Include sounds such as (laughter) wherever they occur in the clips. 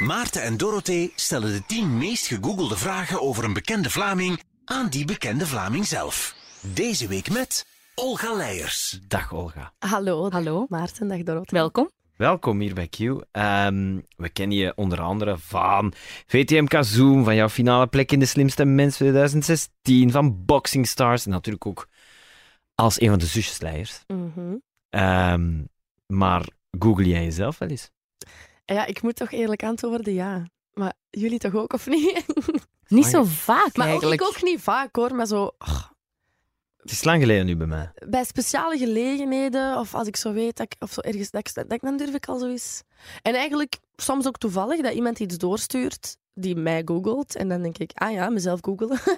Maarten en Dorothee stellen de 10 meest gegoogelde vragen over een bekende Vlaming aan die bekende Vlaming zelf. Deze week met Olga Leijers. Dag Olga. Hallo. Hallo. Maarten, dag Dorot. Welkom. Welkom hier bij Q. Ehm, we kennen je onder andere van VTM Zoom, van jouw finale plek in de Slimste Mens 2016, van Boxing Stars en natuurlijk ook als een van de zusjesleiers. Mhm. Ehm, maar google jij jezelf wel eens? Ja, ik moet toch eerlijk antwoorden, ja. Maar jullie toch ook, of niet? (laughs) Niet zo vaak maar ook, eigenlijk. ik ook niet vaak, hoor. Maar zo oh, Het is lang geleden nu bij mij. bij speciale gelegenheden, of als ik zo weet, dat ik, of zo ergens, dat ik, dat ik, dan durf ik al zoiets. En eigenlijk soms ook toevallig dat iemand iets doorstuurt die mij googelt. En dan denk ik, ah ja, mezelf googelen. (laughs)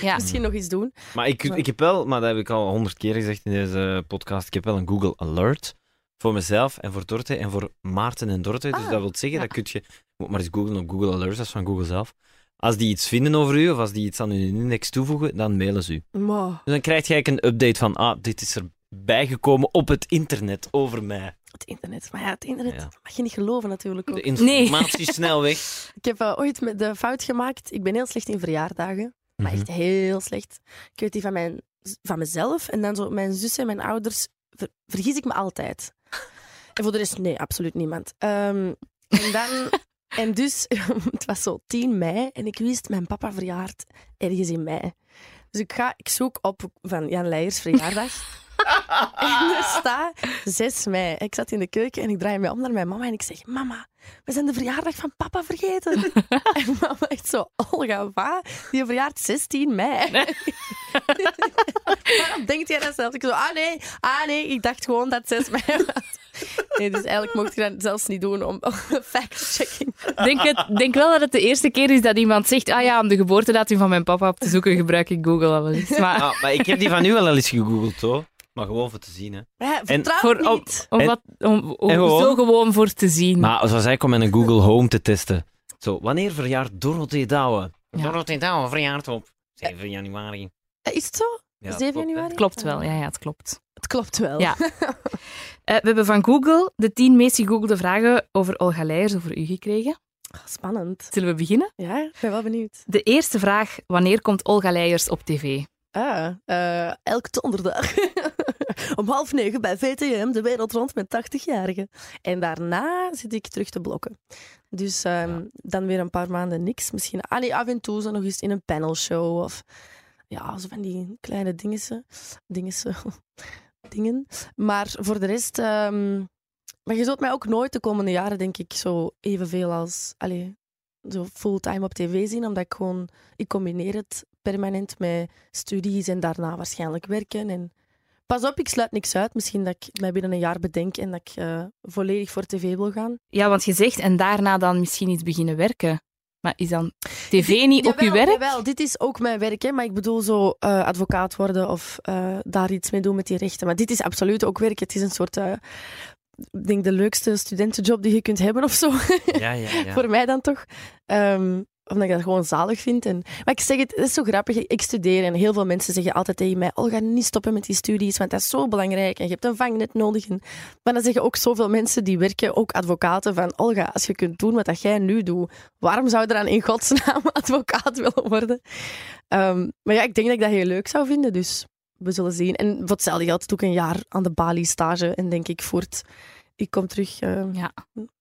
Ja. Misschien nog iets doen. Maar ik, ik heb wel, maar dat heb ik al honderd keer gezegd in deze podcast, ik heb wel een Google Alert voor mezelf en voor Dorte en voor Maarten en Dorte. Dus Ah, dat wil zeggen, ja. dat kun je, moet maar eens googlen op Google Alerts, dat is van Google zelf. Als die iets vinden over u, of als die iets aan uw index toevoegen, dan mailen ze u. Dus dan krijg je eigenlijk een update van, ah, dit is er bijgekomen op het internet over mij. het internet. Maar ja, het internet Ja. mag je niet geloven natuurlijk ook. De informatiesnelweg. (laughs) Ik heb eh, ooit met de fout gemaakt. Ik ben heel slecht in verjaardagen. Maar Mhm. echt heel slecht. Ik weet die van, mijn, van mezelf. En dan zo mijn zussen en mijn ouders. ver- vergis ik me altijd. En voor de rest, nee, absoluut niemand. Ehm, en dan... (laughs) En dus, (laughs) het was zo 10 mei. En ik wist, mijn papa verjaart ergens in mei. Dus ik, ga, ik zoek op van Jan Leijers verjaardag. (laughs) en er staat 6 mei. Ik zat in de keuken en ik draai me om naar mijn mama en ik zeg: Mama, we zijn de verjaardag van papa vergeten. en mama echt zo: Olga, wat? Die verjaart 16 mei. Waarom denkt jij dat zelf? Ik zo: Ah nee, ah nee, ik dacht gewoon dat het 6 mei was. Nee, dus eigenlijk mocht je dat zelfs niet doen om fact-checking. Denk, het, denk wel dat het de eerste keer is dat iemand zegt ah ja, om de geboortedatum van mijn papa op te zoeken gebruik ik Google al wel eens. Maar Ah, maar ik heb die van u wel al eens gegoogeld, hoor. Maar gewoon voor te zien, hè. Ja, En voor, om, niet. om En- wat, om, om- en gewoon- zo gewoon voor te zien. Maar zoals ik om met een Google Home te testen. Zo, wanneer verjaart Dorothee Douwe? Ja. Dorothee Douwe verjaart op 7 januari. Eh, Is het zo? Ja, 7 klopt, januari? Klopt wel, ja, ja, het klopt. Het klopt wel. Ja. (laughs) Eh, we hebben van Google de tien meest gegoogelde vragen over Olga Leijers over u gekregen. Spannend. Zullen we beginnen? Ja, ik ben wel benieuwd. De eerste vraag, wanneer komt Olga Leijers op tv? Ah, eh, elke donderdag. (laughs) Om half negen bij VTM, de wereld rond met 80-jarigen. En daarna zit ik terug te blokken. Dus ehm, Ja. dan weer een paar maanden niks. Misschien ah, nee, af en toe zo nog eens in een panelshow. Of ja, zo van die kleine dingessen (laughs) dingen. Maar voor de rest... maar je zult mij ook nooit de komende jaren, denk ik, zo evenveel als... Allee, zo fulltime op tv zien, omdat ik gewoon... Ik combineer het permanent met studies en daarna waarschijnlijk werken. En pas op, ik sluit niks uit. Misschien dat ik mij binnen een jaar bedenk en dat ik eh, volledig voor tv wil gaan. Ja, want je zegt en daarna dan misschien iets beginnen werken. Maar is dan tv niet op je werk? Jawel, dit is ook mijn werk, hè, maar ik bedoel zo eh, advocaat worden of eh, daar iets mee doen met die rechten. Maar dit is absoluut ook werk. Het is een soort, eh, ik denk, de leukste studentenjob die je kunt hebben of zo. Ja, ja, ja. (laughs) Voor mij dan toch. Ehm, omdat ik dat gewoon zalig vind. En, maar ik zeg het, het is zo grappig. Ik studeer en heel veel mensen zeggen altijd tegen mij: Oh, ga niet stoppen met die studies, want dat is zo belangrijk en je hebt een vangnet nodig. En, maar dan zeggen ook zoveel mensen die werken, ook advocaten, van Olga, als je kunt doen wat dat jij nu doet, waarom zou je dan in godsnaam (laughs) advocaat willen worden? Ehm, maar ja, ik denk dat ik dat heel leuk zou vinden, dus we zullen zien. En voor hetzelfde geld doe ik een jaar aan de Bali stage en denk ik voort. Ik kom terug. ehm, Ja.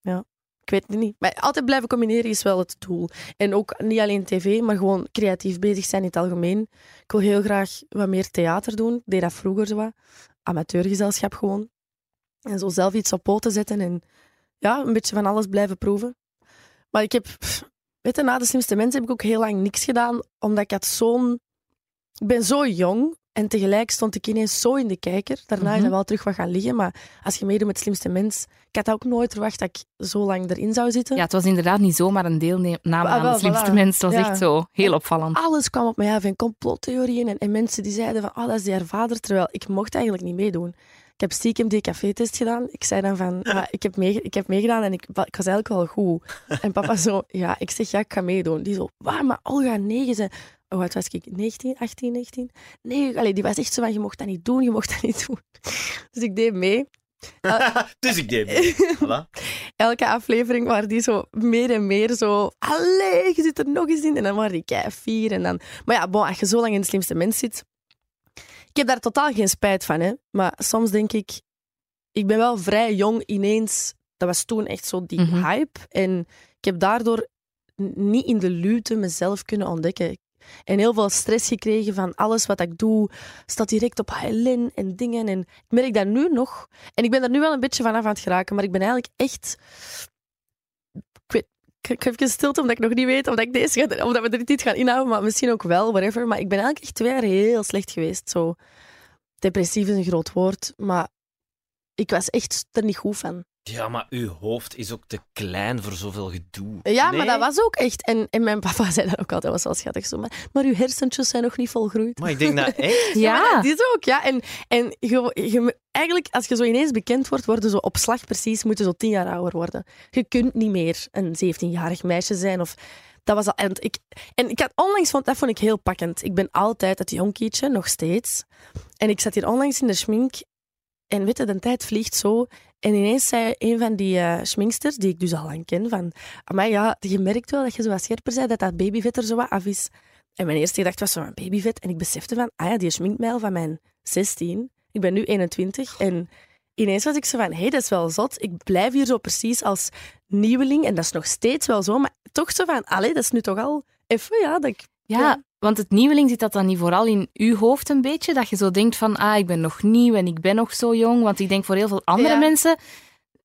ja. Ik weet het niet. Maar altijd blijven combineren is wel het doel. En ook niet alleen tv, maar gewoon creatief bezig zijn in het algemeen. Ik wil heel graag wat meer theater doen. Ik deed dat vroeger zo wat. Amateurgezelschap gewoon. En zo zelf iets op poten zetten en ja, een beetje van alles blijven proeven. Maar ik heb, weet je, na de slimste mensen heb ik ook heel lang niks gedaan, omdat ik had zo'n... Ik ben zo jong en tegelijk stond ik ineens zo in de kijker. Daarna is Mhm. dat wel terug wat gaan liggen, maar als je meedoet met slimste mens, ik had ook nooit verwacht dat ik zo lang erin zou zitten. Ja, het was inderdaad niet zomaar een deelname Ah, aan wel, de slimste voilà. mens. Het was Ja. echt zo heel En- opvallend. Alles kwam op mij af en complottheorieën en, en mensen die zeiden van, oh, dat is die haar vader, terwijl ik mocht eigenlijk niet meedoen. Ik heb stiekem die café-test gedaan. Ik zei dan van, ja, ik, heb mee, ik heb meegedaan en ik, ik was eigenlijk wel goed. En papa zo, ja, ik zeg, ja, ik ga meedoen. Die zo, waar, maar Olga, negen. Ze, hoe oud was ik? 19, 18, 19? Nee, allee, die was echt zo van, je mocht dat niet doen, je mocht dat niet doen. (laughs) Dus ik deed mee. (laughs) dus ik deed mee. (laughs) Voilà. elke aflevering waar die zo meer en meer zo... Allee, je zit er nog eens in. En dan waren die kei fier. En dan... Maar ja, bon, als je zo lang in de slimste mens zit... Ik heb daar totaal geen spijt van, hè. Maar soms denk ik... Ik ben wel vrij jong ineens... Dat was toen echt zo die Mhm. hype. En ik heb daardoor niet in de luwte mezelf kunnen ontdekken. En heel veel stress gekregen van alles wat ik doe. Staat direct op HLN en dingen. En ik merk dat nu nog. En ik ben er nu wel een beetje vanaf aan het geraken. Maar ik ben eigenlijk echt... Ik, heb even stilte omdat ik nog niet weet of, ik deze ga, of dat we er niet gaan inhouden. Maar misschien ook wel, whatever. Maar ik ben eigenlijk echt twee jaar heel slecht geweest. Zo. Depressief is een groot woord. Maar ik was echt er niet goed van. Ja, maar uw hoofd is ook te klein voor zoveel gedoe. Ja, Nee? maar dat was ook echt. En, en mijn papa zei dat ook altijd, dat was wel schattig zo. Maar, maar uw hersentjes zijn nog niet volgroeid. Maar ik denk dat (laughs) echt... Ja, Ja. dat is ook, ja. En, en je, je- eigenlijk, als je zo ineens bekend wordt, worden zo op slag precies, moeten zo tien jaar ouder worden. Je kunt niet meer een 17-jarig meisje zijn. Of, dat was al, en, ik, en ik had onlangs, vond, dat vond ik heel pakkend. Ik ben altijd het jonkietje, nog steeds. En ik zat hier onlangs in de schmink en weet je, de tijd vliegt zo. En ineens zei een van die eh schminksters, die ik dus al lang ken, van... Maar ja, je merkt wel dat je zo wat scherper bent, dat dat babyvet er zo wat af is. En mijn eerste gedachte was zo een babyvet. En ik besefte van, ah ja, die schminkt mij al van mijn 16. Ik ben nu 21. En ineens was ik zo van, hé, hey, dat is wel zot. Ik blijf hier zo precies als nieuweling. En dat is nog steeds wel zo. Maar toch zo van, allee, dat is nu toch al even, ja, dat ik... Ja, Ja. Want het nieuweling zit dat dan niet vooral in uw hoofd een beetje? Dat je zo denkt van, ah, ik ben nog nieuw en ik ben nog zo jong. Want ik denk voor heel veel andere Ja. mensen...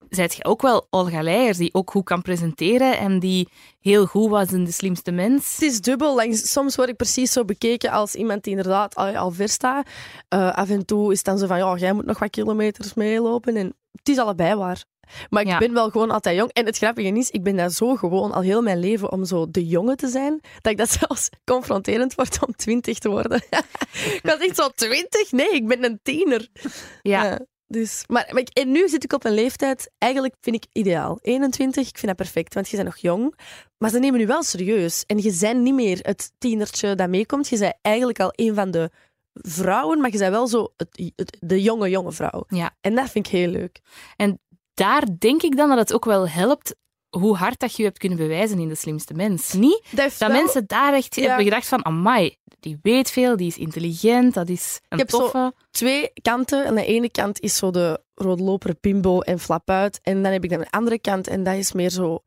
Zijt je ook wel Olga Leijers, die ook goed kan presenteren en die heel goed was in De Slimste Mens. Het is dubbel. Soms word ik precies zo bekeken als iemand die inderdaad al, al ver staat. Eh, af en toe is het dan zo van, ja, jij moet nog wat kilometers meelopen. En het is allebei waar. Maar ik Ja. ben wel gewoon altijd jong. En het grappige is, ik ben daar zo gewoon al heel mijn leven om zo de jongen te zijn, dat ik dat (laughs) zelfs confronterend word om twintig te worden. (laughs) ik was echt zo twintig? Nee, ik ben een tiener. Ja, Ja, dus, maar, maar ik- en nu zit ik op een leeftijd, eigenlijk vind ik ideaal. 21, ik vind dat perfect, want je bent nog jong. Maar ze nemen nu wel serieus. En je bent niet meer het tienertje dat meekomt. Je bent eigenlijk al een van de vrouwen, maar je bent wel zo het, het- de jonge, jonge vrouw. Ja. En dat vind ik heel leuk. Daar denk ik dan dat het ook wel helpt hoe hard dat je je hebt kunnen bewijzen in De Slimste Mens. Niet Dat, heeft dat wel- mensen daar echt Ja. hebben gedacht van, amai, die weet veel, die is intelligent, dat is een heb zo- toffe... twee kanten. Aan de ene kant is zo de roodloper Pimbo en flap uit. En dan heb ik dan een andere kant en dat is meer zo...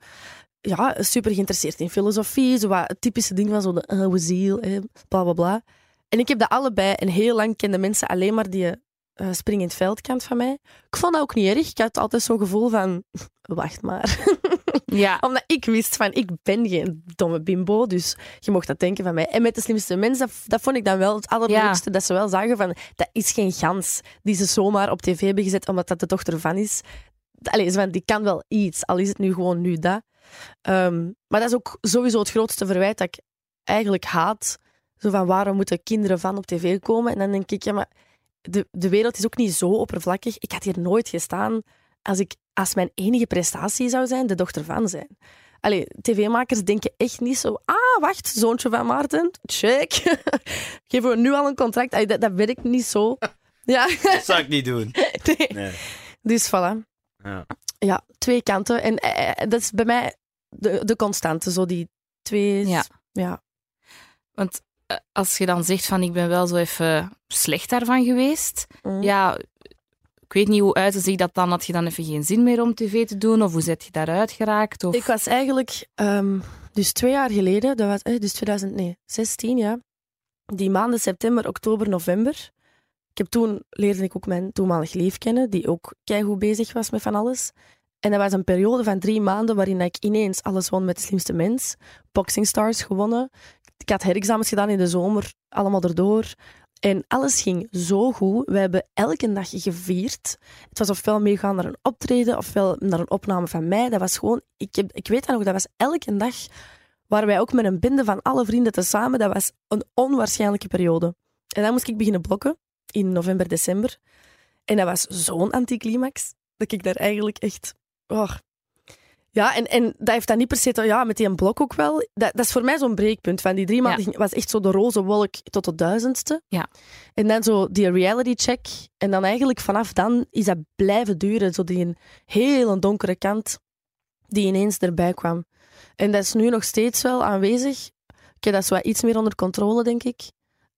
Ja, super geïnteresseerd in filosofie. Zo wat het typische ding van zo de oude ziel, hè, bla bla bla. En ik heb dat allebei. En heel lang kenden mensen alleen maar die eh springend veldkant van mij. Ik vond dat ook niet erg. Ik had altijd zo'n gevoel van... (laughs) Wacht maar. (laughs) Ja, Omdat ik wist van, ik ben geen domme bimbo, dus je mocht dat denken van mij. En met de slimste mensen, dat, dat vond ik dan wel het allerleukste, dat ze wel zagen van, dat is geen gans die ze zomaar op tv hebben gezet, omdat dat de dochter van is. Allee, van, die kan wel iets, al is het nu gewoon nu dat. Ehm, maar dat is ook sowieso het grootste verwijt dat ik eigenlijk haat. Zo van, waarom moeten kinderen van op tv komen? En dan denk ik, ja, maar de, de wereld is ook niet zo oppervlakkig. Ik had hier nooit gestaan als ik als mijn enige prestatie zou zijn de dochter van zijn. Allee, tv-makers denken echt niet zo... Ah, wacht, zoontje van Maarten, check. (laughs) Geven we nu al een contract? Allee, dat, dat werkt niet zo. (laughs) Ja, Dat zou ik niet doen. (laughs) nee. Nee. Dus voilà. Ja. Ja, twee kanten. En eh, eh, dat is bij mij de, de constante, zo die twee... Ja. ja. want als je dan zegt van, ik ben wel zo even slecht daarvan geweest, Mm. ja, ik weet niet hoe uitte zich dat dan. Had je dan even geen zin meer om tv te doen? Of hoe zet je daaruit geraakt? Of... Ik was eigenlijk, ehm, dus twee jaar geleden, dat was, eh, dus 2016, ja. Die maanden september, oktober, november. Ik heb toen leerde ik ook mijn toenmalig lief kennen, die ook keigoed bezig was met van alles. En dat was een periode van drie maanden waarin ik ineens alles won met de slimste mens. Boxing Stars gewonnen. Ik had herexamens gedaan in de zomer, allemaal erdoor. En alles ging zo goed. We hebben elke dag gevierd. Het was ofwel meegaan naar een optreden, ofwel naar een opname van mij. Dat was gewoon... Ik, heb, ik weet dat nog, dat was elke dag... Waren wij ook met een bende van alle vrienden tezamen. Dat was een onwaarschijnlijke periode. En dan moest ik beginnen blokken in november, december. En dat was zo'n anticlimax dat ik daar eigenlijk echt... Oh, Ja, en, en dat heeft dan niet per se... te- Ja, met die blok ook wel. Dat, dat is voor mij zo'n breekpunt. Van die drie maanden was echt zo de roze wolk tot de duizendste. Ja. En dan zo die reality check. En dan eigenlijk vanaf dan is dat blijven duren. Zo die een hele donkere kant die ineens erbij kwam. En dat is nu nog steeds wel aanwezig. Ik heb dat zo wat iets meer onder controle, denk ik.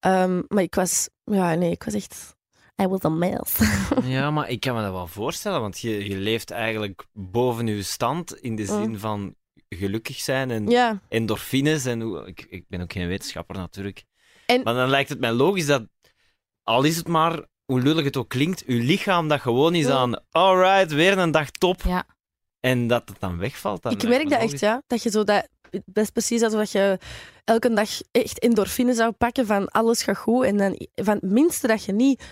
Ehm, maar ik was... Ja, nee, ik was echt... I was a mess. (laughs) Ja, maar ik kan me dat wel voorstellen, want je, je leeft eigenlijk boven je stand in de zin van gelukkig zijn en ja. endorfines. En hoe, ik, ik ben ook geen wetenschapper natuurlijk. En- Maar dan lijkt het mij logisch dat, al is het maar, hoe lullig het ook klinkt, je lichaam dat gewoon is Ja. aan, alright, weer een dag top. Ja. En dat het dan wegvalt. dan Ik merk me dat echt, ja. Dat je zo dat... Dat is precies alsof je elke dag echt endorfine zou pakken van alles gaat goed. En dan van het minste dat je niet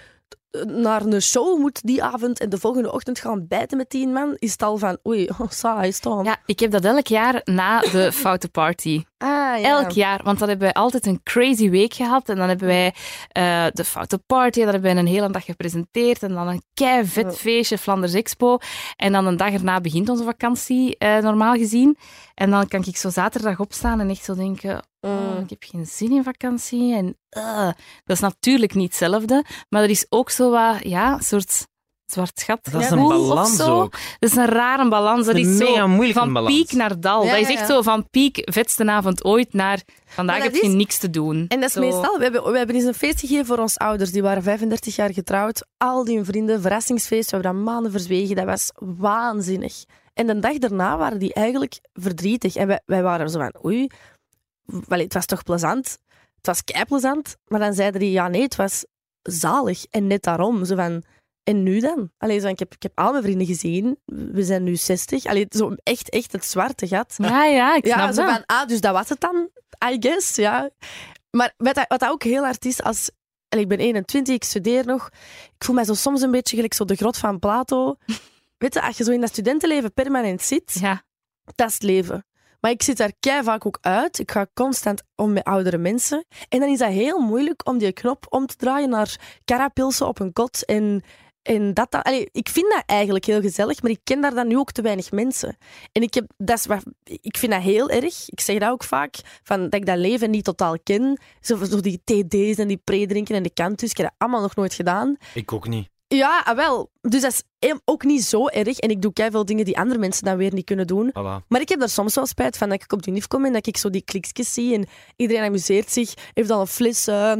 naar een show moet die avond en de volgende ochtend gaan bijten met tien man, is het al van oei, (laughs) oh, saai, staan. Ja, ik heb dat elk jaar na de (laughs) foute party. Ah, ja. Elk jaar, want dan hebben wij altijd een crazy week gehad. En dan hebben wij eh, de foute party, en dan hebben wij een hele dag gepresenteerd. En dan een kei vet feestje, Flanders Expo. En dan een dag erna begint onze vakantie, eh, normaal gezien. En dan kan ik zo zaterdag opstaan en echt zo denken... Oh, Mm. ik heb geen zin in vakantie. En eh, dat is natuurlijk niet hetzelfde. Maar er is ook zo wat, ja, een soort zwart gat. Dat is een balans zo. ook. Dat is een rare balans. Dat een is mega moeilijke van balans. piek naar dal. Ja, dat is echt ja. zo van piek, vetste avond ooit, naar vandaag heb je is- niks te doen. En dat is Zo. meestal, we hebben, we hebben eens een feest gegeven voor onze ouders. Die waren 35 jaar getrouwd. Al die vrienden, verrassingsfeest. We hebben dat maanden verzwegen. Dat was waanzinnig. En de dag daarna waren die eigenlijk verdrietig. En wij, wij waren zo van, oei, wel, het was toch plezant? Het was kei plezant. Maar dan zeiden die, ja nee, het was zalig. En net daarom, zo van... En nu dan? Allee, zo, ik, heb, ik heb al mijn vrienden gezien. We zijn nu 60. Allee, zo echt, echt het zwarte gat. Ja, ja, ik Ja, snap zo van, ah, dus dat was het dan, I guess, ja. Maar wat wat ook heel hard is, als... en ik ben 21, ik studeer nog. Ik voel mij zo soms een beetje gelijk zo de grot van Plato. (laughs) Weet je, als je zo in dat studentenleven permanent zit, Ja, dat is het leven. Maar ik zit daar kei vaak ook uit. Ik ga constant om met oudere mensen. En dan is dat heel moeilijk om die knop om te draaien naar carapilsen op een kot. En, en dat, ik vind dat eigenlijk heel gezellig, maar ik ken daar dan nu ook te weinig mensen. En ik, heb, dat is ik vind dat heel erg. Ik zeg dat ook vaak, van, dat ik dat leven niet totaal ken. Zo, zo die TD's en die pre-drinken en de kantus. Ik heb dat allemaal nog nooit gedaan. Ik ook niet. Ja, ah, wel. Dus dat is ook niet zo erg. En ik doe veel dingen die andere mensen dan weer niet kunnen doen. Voilà. Maar ik heb er soms wel spijt van dat ik op de UNIF kom en dat ik zo die kliksjes zie en iedereen amuseert zich, heeft al een fles eh,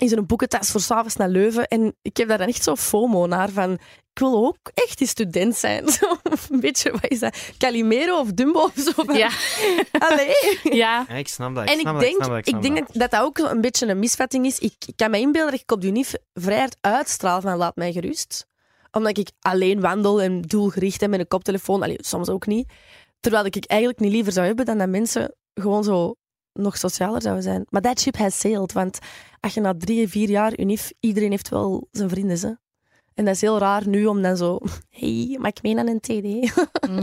in zijn boekentas voor s'avonds naar Leuven. En ik heb daar dan echt zo FOMO naar van, ik wil ook echt die student zijn. (laughs) Zo, of een beetje, wat is dat, Calimero of Dumbo of zo. Van, ja, (laughs) Allee. ja. Ja, ik snap dat. Ik En snap ik dat, denk, snap dat, ik snap denk dat. dat, dat dat ook een beetje een misvatting is. Ik, ik kan me inbeelden dat ik op de UNIF vrij hard uitstraal van laat mij gerust. Omdat ik alleen wandel en doelgericht en met een koptelefoon. Allee, soms ook niet. Terwijl ik eigenlijk niet liever zou hebben dan dat mensen gewoon zo nog socialer zouden zijn. Maar that ship has sailed. Want als je na drie, vier jaar UNIF, iedereen heeft wel zijn vrienden. Hè? En dat is heel raar nu om dan zo... (laughs) hey, maar ik meen aan een TD.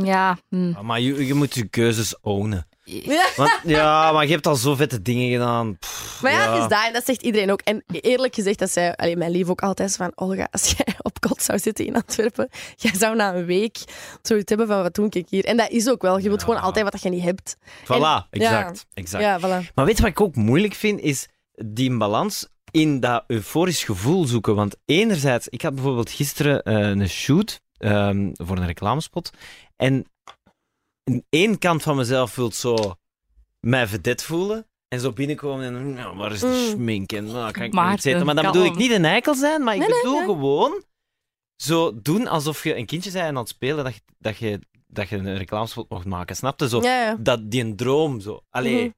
ja. hm. Ja, Maar je, je moet je keuzes ownen. Ja. (laughs) Want, ja, maar je hebt al zo vette dingen gedaan. Pff, Maar ja, ja. het is dat en dat zegt iedereen ook. En eerlijk gezegd, dat zei allee, mijn lief ook altijd van Olga, als jij (laughs) op kot zou zitten in Antwerpen, jij zou na een week zoiets hebben van wat doe ik hier? En dat is ook wel. Je wilt Ja. gewoon altijd wat je niet hebt. Voilà, En- exact. exact. Ja, voilà. Maar weet je wat ik ook moeilijk vind? Is die balans in dat euforisch gevoel zoeken. Want enerzijds, ik had bijvoorbeeld gisteren eh, een shoot ehm, voor een reclamespot. En één kant van mezelf voelt zo mij vedette voelen. En zo binnenkomen en nou, waar is de Mm. schmink en nou, kan ik Maarten, niet zitten. Maar dan bedoel ik niet een eikel zijn, maar ik Nee, bedoel nee. gewoon zo doen alsof je een kindje bent en aan het spelen dat je, dat je, dat je een reclamespot mocht maken. Snap je? Zo, Ja, ja. dat, die een droom zo. Allee, Mhm.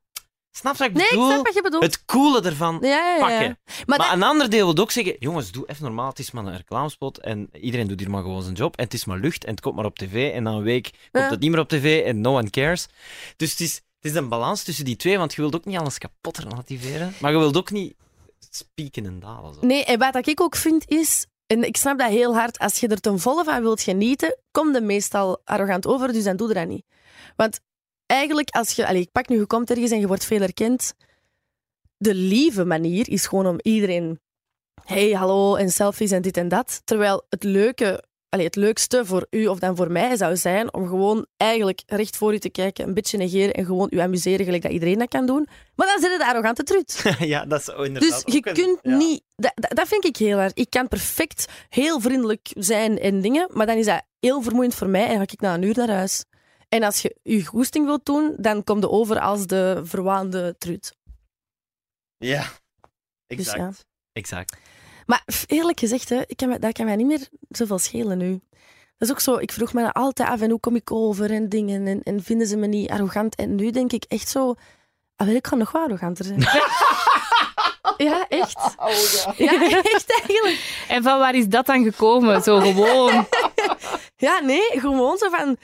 Snap je wat ik Nee, ik bedoel? snap wat je bedoelt. Het coole ervan Ja, ja, ja. pakken. Maar, Maar dat- een ander deel wil ook zeggen, jongens, doe even normaal, het is maar een reclamespot en iedereen doet hier maar gewoon zijn job en het is maar lucht en het komt maar op tv en na een week komt het niet meer op tv en no one cares. Dus het is, het is een balans tussen die twee, want je wilt ook niet alles kapot relativeren, maar je wilt ook niet spieken en dalen. Zo. Nee, en wat ik ook vind is, en ik snap dat heel hard, als je er ten volle van wilt genieten, kom je meestal arrogant over, dus dan doe dat niet. Want eigenlijk, als je, allez, ik pak nu, je komt ergens en je wordt veel erkend, de lieve manier is gewoon om iedereen, hey, hallo, en selfies en dit en dat. Terwijl het leuke allee, het leukste voor u of dan voor mij zou zijn om gewoon eigenlijk recht voor u te kijken, een beetje negeren en gewoon u amuseren gelijk dat iedereen dat kan doen. Maar dan zit het de arrogante trut. (laughs) ja, dat is inderdaad Dus je kunt niet... Dat, dat, dat vind ik heel erg. Ik kan perfect heel vriendelijk zijn en dingen, maar dan is dat heel vermoeiend voor mij en ga ik na een uur naar huis. En als je je goesting wilt doen, dan kom je over als de verwaande trut. Ja, Dus exact. ja. Exact. Maar eerlijk gezegd, hè, ik kan, mij- dat kan mij niet meer zoveel schelen nu. Dat is ook zo, ik vroeg me altijd af en hoe kom ik over en dingen en, en vinden ze me niet arrogant. En nu denk ik echt zo, ah, wel, ik kan nog wel arroganter zijn. (laughs) ja, echt. Ja, (laughs) echt eigenlijk. En van waar is dat dan gekomen? Zo gewoon. Ja, nee, gewoon zo van...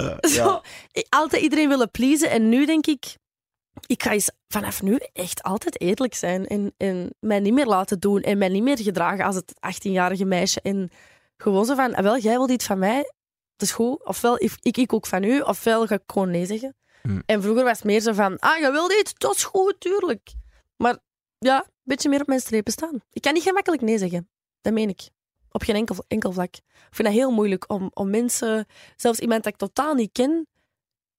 (laughs) Zo, ik- altijd iedereen willen pleasen. En nu denk ik, ik ga eens vanaf nu echt altijd eerlijk zijn. En, en mij niet meer laten doen. En mij niet meer gedragen als het 18-jarige meisje. En gewoon zo van, ah, wel, jij wilt iets van mij. Dat is goed. Ofwel ik, ik, ook van u. Ofwel ga ik gewoon nee zeggen. Hm. En vroeger was het meer zo van, ah, je wilt iets? Dat is goed, tuurlijk. Maar ja, een beetje meer op mijn strepen staan. Ik kan niet gemakkelijk nee zeggen. Dat meen ik. Op geen enkel, enkel vlak. Ik vind dat heel moeilijk om, om mensen, zelfs iemand dat ik totaal niet ken,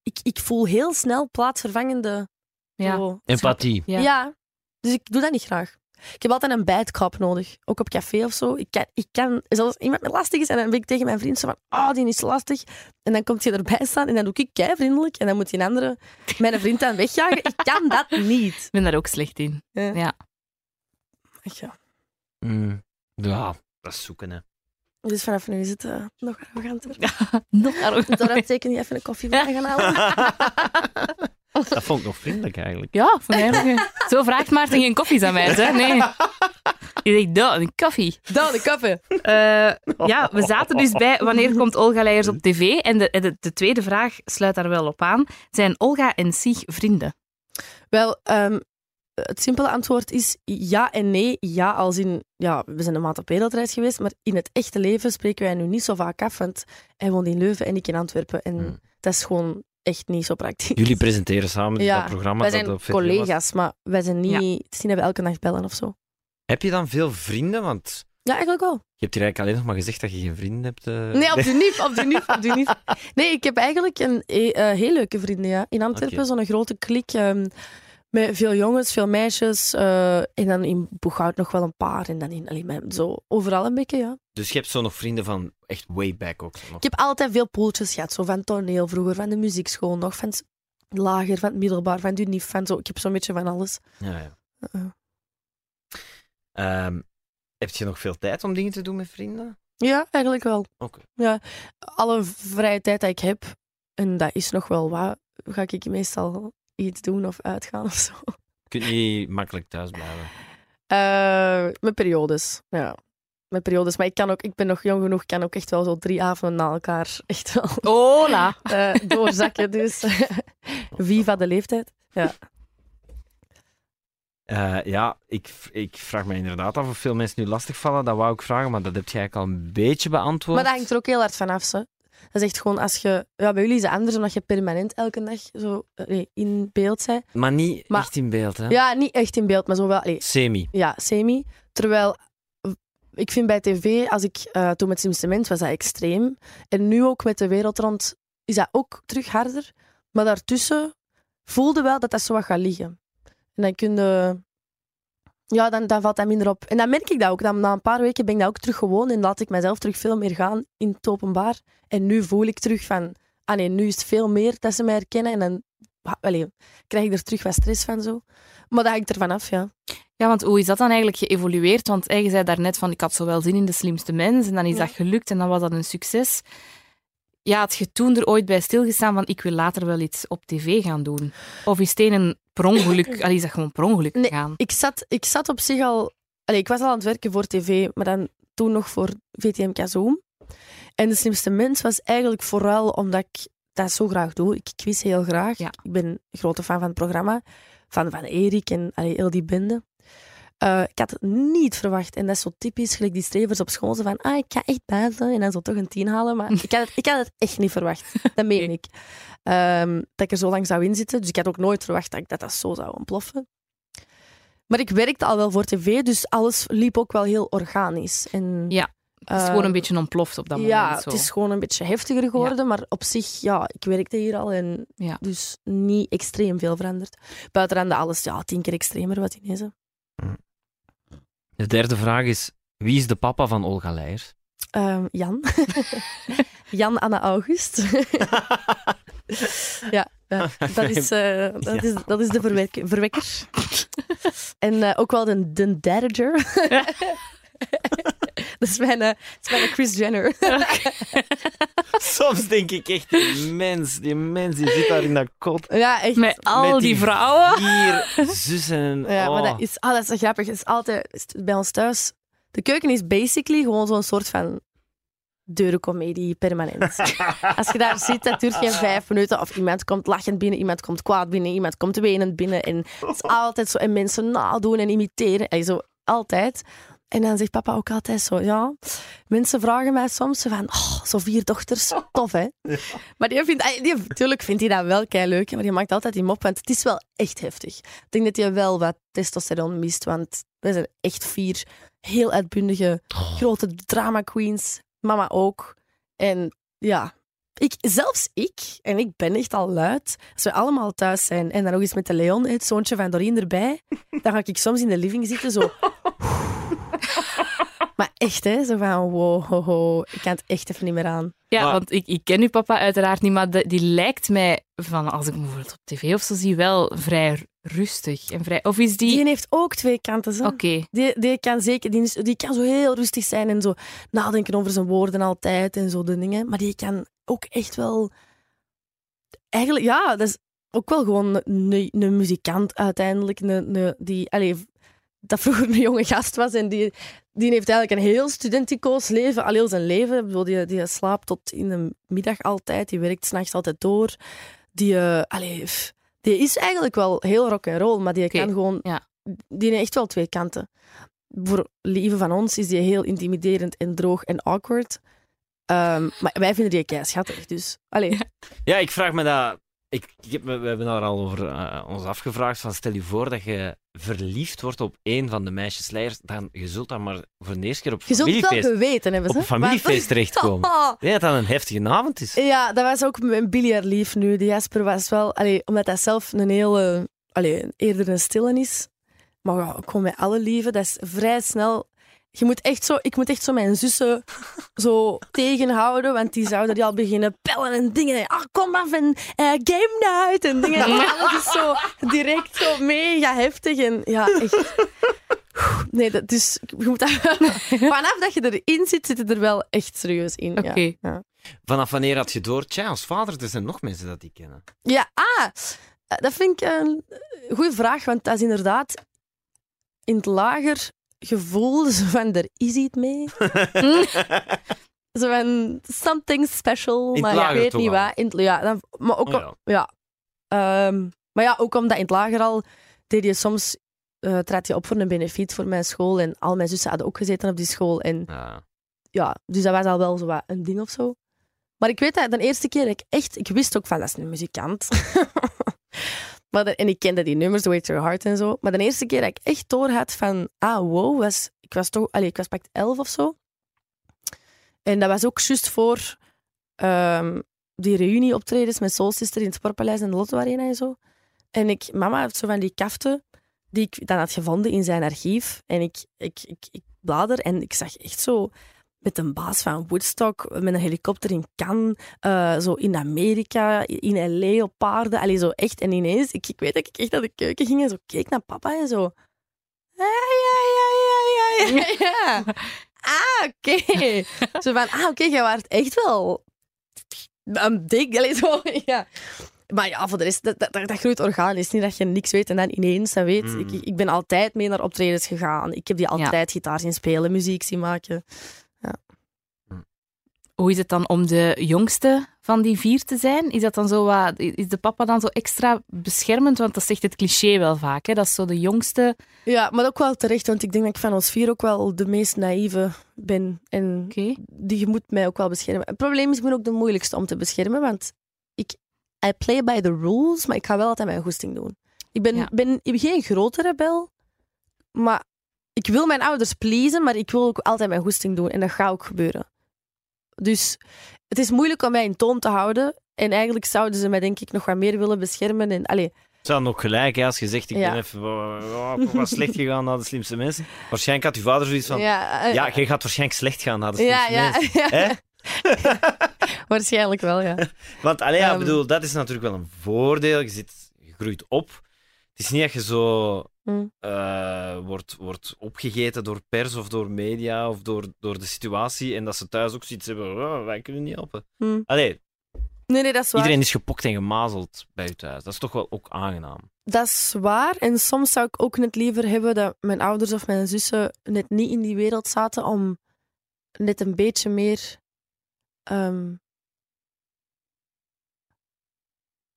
ik, ik voel heel snel plaatsvervangende Ja. zo- Empathie. Ja. Ja. dus ik doe dat niet graag. Ik heb altijd een bijtkap nodig, ook op café of zo. Ik kan, ik kan zelfs iemand met lastig is en dan ben ik tegen mijn vriend zo van, ah, die is lastig. En dan komt hij erbij staan en dan doe ik kei vriendelijk en dan moet die andere mijn vriend dan wegjagen. Ik kan dat niet. Ik ben daar ook slecht in. Ja. Ja. Ja. Mm. Ja, dat is zoeken, hè. Dus vanaf nu is het eh, nog arroganter. (laughs) Nog arrogant. Zou dat zeker niet even een koffie voor gaan halen? (laughs) Dat vond ik nog vriendelijk, eigenlijk. Ja, van mij ook. Zo vraagt Maarten geen koffies aan mij, hè? Nee. Je zegt, dat, een koffie. Dan de koffie. Eh, ja, we zaten dus bij wanneer komt Olga Leijers op tv? En de, de, de tweede vraag sluit daar wel op aan. Zijn Olga en Sig vrienden? Wel, ehm, het simpele antwoord is ja en nee. Ja, als in, ja, we zijn een maand op wereldreis geweest, maar in het echte leven spreken wij nu niet zo vaak af, want hij woont in Leuven en ik in Antwerpen. En Hmm. dat is gewoon echt niet zo praktisch. Jullie presenteren samen Ja, dat programma. wij dat zijn op was. collega's, maar wij zijn niet... Ja. Het is niet dat we elke nacht bellen of zo. Heb je dan veel vrienden? Want Ja, eigenlijk wel. je hebt hier eigenlijk alleen nog maar gezegd dat je geen vrienden hebt. eh. Nee, op de niet, op de niet, op de niet. (laughs) Nee, ik heb eigenlijk een eh, eh, heel leuke vrienden, ja. In Antwerpen, zo'n grote klik. ehm, met veel jongens, veel meisjes. eh, en dan in Boeghout nog wel een paar. En dan in allee, met- zo overal een beetje, ja. Dus je hebt zo nog vrienden van echt way back ook. nog. Ik heb altijd veel poeltjes gehad. Zo van toneel vroeger, van de muziekschool nog, van het lager, van het middelbaar, van de NIF, van zo. Ik heb zo'n beetje van alles. Ja, ja. Ehm, heb je nog veel tijd om dingen te doen met vrienden? Ja, eigenlijk wel. Oké. Ja, alle vrije tijd dat ik heb, en dat is nog wel wat, ga ik meestal iets doen of uitgaan of zo. Je kunt niet makkelijk thuis blijven. Eh, met periodes, ja. Met periodes. Maar ik, kan ook, ik ben nog jong genoeg, ik kan ook echt wel zo drie avonden na elkaar (laughs) echt wel Hola. eh, doorzakken. Dus (laughs) viva de leeftijd. Eh, ja, ik, ik vraag me inderdaad af of veel mensen nu lastigvallen. Dat wou ik vragen, maar dat heb je eigenlijk al een beetje beantwoord. Maar dat hangt er ook heel hard van af. Zo. Dat is echt gewoon als je... Ja, bij jullie is het anders, omdat je permanent elke dag zo eh, nee, in beeld bent. Maar niet Maar- echt in beeld, hè? Ja, niet echt in beeld, maar zo wel... allee, Semi. Ja, semi. Terwijl ik vind bij tv, als ik uh, toen met Slimste Mens was dat extreem. En nu ook met de wereld rond is dat ook terug harder. Maar daartussen voelde wel dat dat zo wat gaat liggen. En dan kun je... Ja, dan, dan valt dat minder op. En dan merk ik dat ook. Dan, na een paar weken ben ik dat ook terug gewoon en laat ik mezelf terug veel meer gaan in het openbaar. En nu voel ik terug van... Ah nee, nu is het veel meer dat ze mij herkennen. En dan allee, krijg ik er terug wat stress van zo. Maar dat hangt er vanaf, ja. Ja, want hoe is dat dan eigenlijk geëvolueerd? Want eh, je zei daarnet van, ik had zo wel zin in de slimste mens. En dan is Ja. dat gelukt en dan was dat een succes. Ja, had je toen er ooit bij stilgestaan van, ik wil later wel iets op tv gaan doen? Of is het een per ongeluk, (clears throat) allee, is dat gewoon per ongeluk Nee. gegaan? ik zat, ik zat op zich al... Allee, ik was al aan het werken voor tv, maar dan toen nog voor VTM Zoom. En de slimste mens was eigenlijk vooral omdat ik dat zo graag doe. Ik quiz heel graag. Ja. Ik ben een grote fan van het programma. Van, van Erik en allee, heel die bende. Eh, ik had het niet verwacht. En dat is zo typisch, gelijk die strevers op school. Zo van, ah, ik ga echt buiten. En dan zo toch een tien halen. Maar ik had het, ik had het echt niet verwacht. Dat meen (laughs) ik. Ehm, dat ik er zo lang zou inzitten. Dus ik had ook nooit verwacht dat ik dat, dat zo zou ontploffen. Maar ik werkte al wel voor tv, dus alles liep ook wel heel organisch. En Ja. Het is gewoon een beetje ontploft op dat ja, moment. Zo. het is gewoon een beetje heftiger geworden, maar op zich, ja, ik werkte hier al en Ja. dus niet extreem veel veranderd. Buiten dan de alles, ja, tien keer extremer wat ineens. hè. De derde vraag is: wie is de papa van Olga Leijers? Ehm, Jan. (laughs) Jan Anna August. (laughs) ja, ja, dat, is, eh, dat, is, dat is de verwek- verwekker. (laughs) en eh, ook wel de, de. (laughs) dat is mijn, dat is mijn Chris Jenner. (laughs) (laughs) Soms denk ik echt, die mens, die mens die zit daar in dat kot. ja, echt. Met al Met die vrouwen. Vier zussen. Ja, maar oh. dat is, ah, dat is zo grappig. Het is altijd is bij ons thuis. De keuken is basically gewoon zo'n soort van deurencomedie permanent. Als je daar zit, dat duurt geen vijf minuten. Of iemand komt lachend binnen, iemand komt kwaad binnen, iemand komt wenend binnen. En het is altijd zo. En mensen nadoen en imiteren. En zo, altijd. En dan zegt papa ook altijd zo, ja, mensen vragen mij soms van, oh, zo vier dochters, tof hè. (laughs) Maar die vindt, ah, die, natuurlijk vindt hij dat wel kei leuk, maar die maakt altijd die mop, want het is wel echt heftig. Ik denk dat hij wel wat testosteron mist, want wij zijn echt vier heel uitbundige, grote drama queens. Mama ook. En ja, ik, zelfs ik, en ik ben echt al luid, als we allemaal thuis zijn en dan nog eens met de Leon, het zoontje van Doreen erbij, dan ga ik soms in de living zitten zo... (laughs) Maar echt, hè? Zo van, wow, ho, ho. Ik kan het echt even niet meer aan. Ja, Maar- want ik, ik ken uw papa uiteraard niet, maar de- die lijkt mij, van, als ik hem bijvoorbeeld op tv of zo zie, wel vrij rustig. En vrij, of is die... Die heeft ook twee kanten, zo. Oké, Die, die kan zeker, die, is- die kan zo heel rustig zijn en zo nadenken over zijn woorden altijd en zo de dingen. Maar die kan ook echt wel, eigenlijk, ja, dat is ook wel gewoon een, een muzikant uiteindelijk. Een, een, die, allee, dat vroeger een jonge gast was en die, die heeft eigenlijk een heel studenticoos leven, al heel zijn leven. Ik bedoel, Die, die slaapt tot in de middag altijd, die werkt s'nachts altijd door. Die, eh, allee, die is eigenlijk wel heel rock and roll, maar die kan gewoon ja. die heeft echt wel twee kanten. Voor lieve van ons is die heel intimiderend en droog en awkward. Ehm, maar wij vinden die kei schattig, dus... Allee. Ja, ik vraag me dat. Ik, ik heb, we hebben daar al over eh, ons afgevraagd. Van stel je voor dat je verliefd wordt op een van de meisjesleiders, dan je zult dan maar voor de eerste keer op Je zult het wel familiefeest, geweten hebben, op ze. familiefeest (laughs) terechtkomen. Ik denk dat dat een heftige avond is. Ja, dat was ook mijn biljartlief nu. Die Jasper was wel... Allee, omdat hij zelf een hele... Allee, eerder een stille is. Maar ja, gewoon met alle lieven. Dat is vrij snel... Je moet echt zo, ik moet echt zo mijn zussen zo (laughs) tegenhouden, want die zouden die al beginnen pellen en dingen. Ah, kom af en eh, game night en dingen. Alles is zo direct zo mega heftig. En ja, echt. Nee, dat, dus je moet (laughs) vanaf dat je erin zit, zit je er wel echt serieus in. ja. Oké. Ja. Vanaf wanneer had je door? Tja, als vader, er zijn nog mensen dat die kennen. Ja, ah, dat vind ik een goede vraag, want dat is inderdaad in het lager gevoel zo van er is iets (laughs) mee. zo van something special, maar ik weet niet wat. In ja, dan, maar ook, Oh ja. ja. Ehm, maar ja, ook omdat in het lager al deed je soms eh trad je op voor een benefiet voor mijn school en al mijn zussen hadden ook gezeten op die school en Ja. ja, dus dat was al wel zo wat een ding of zo. Maar ik weet dat de eerste keer ik echt... Ik wist ook van, dat is een muzikant. (laughs) (laughs) maar en ik kende die nummers, The Way to Your Heart en zo. Maar de eerste keer dat ik echt door had van... Ah, wow, was, ik was toch... Allee, ik was pakt elf of zo. En dat was ook juist voor ehm, die reunieoptredens met Soul Sister in het Sportpaleis en de Lotto Arena en zo. En ik, mama heeft zo van die kaften die ik dan had gevonden in zijn archief. En ik, ik, ik, ik blader en ik zag echt zo met een baas van Woodstock, met een helikopter in Cannes, eh, zo in Amerika, in L.A. op paarden. Allee, zo echt. En ineens, ik, ik weet dat ik echt naar de keuken ging en zo keek naar papa en zo... Ja, ja, ja, ja, ja, ja, ja. Ah, oké. (laughs) Zo van, ah, oké, jij waart echt wel een dik. Allee, zo, (laughs) ja. Maar ja, voor de rest, dat, dat, dat groeit organisch. Niet dat je niks weet en dan ineens dat weet. Mm. Ik, ik ben altijd mee naar optredens gegaan. Ik heb die altijd gitaar zien spelen, muziek zien maken. Hoe is het dan om de jongste van die vier te zijn? Is dat dan zo wat, is de papa dan zo extra beschermend? Want dat zegt het cliché wel vaak, hè? Dat is zo de jongste. Ja, maar ook wel terecht, want ik denk dat ik van ons vier ook wel de meest naïeve ben. En die moet mij ook wel beschermen. Het probleem is, ik ben ook de moeilijkste om te beschermen, want ik I play by the rules, maar ik ga wel altijd mijn goesting doen. Ik ben, Ja. ben, ik ben geen grote rebel, maar ik wil mijn ouders pleasen, maar ik wil ook altijd mijn goesting doen. En dat gaat ook gebeuren. Dus het is moeilijk om mij in toom te houden. En eigenlijk zouden ze mij denk ik nog wat meer willen beschermen. En, allee, Het dan ook gelijk, hè, als je zegt, ik Ja. ben even oh, wat slecht gegaan naar de slimste mensen. Waarschijnlijk had uw vader zoiets van, ja, ja, eh, jij gaat waarschijnlijk slecht gaan naar de ja, slimste ja, mensen. (laughs) ja. Hè? (laughs) Waarschijnlijk wel, ja. (laughs) Want allee, ja, Ehm. bedoel, dat is natuurlijk wel een voordeel. Je, zit, je groeit op. Het is niet dat je zo Mm. eh, wordt, wordt opgegeten door pers of door media of door, door de situatie en dat ze thuis ook zoiets hebben, oh, wij kunnen niet helpen. Mm. Allee, Nee, nee, dat is waar. iedereen is gepokt en gemazeld bij je thuis. Dat is toch wel ook aangenaam. Dat is waar. En soms zou ik ook net liever hebben dat mijn ouders of mijn zussen net niet in die wereld zaten om net een beetje meer. ehm,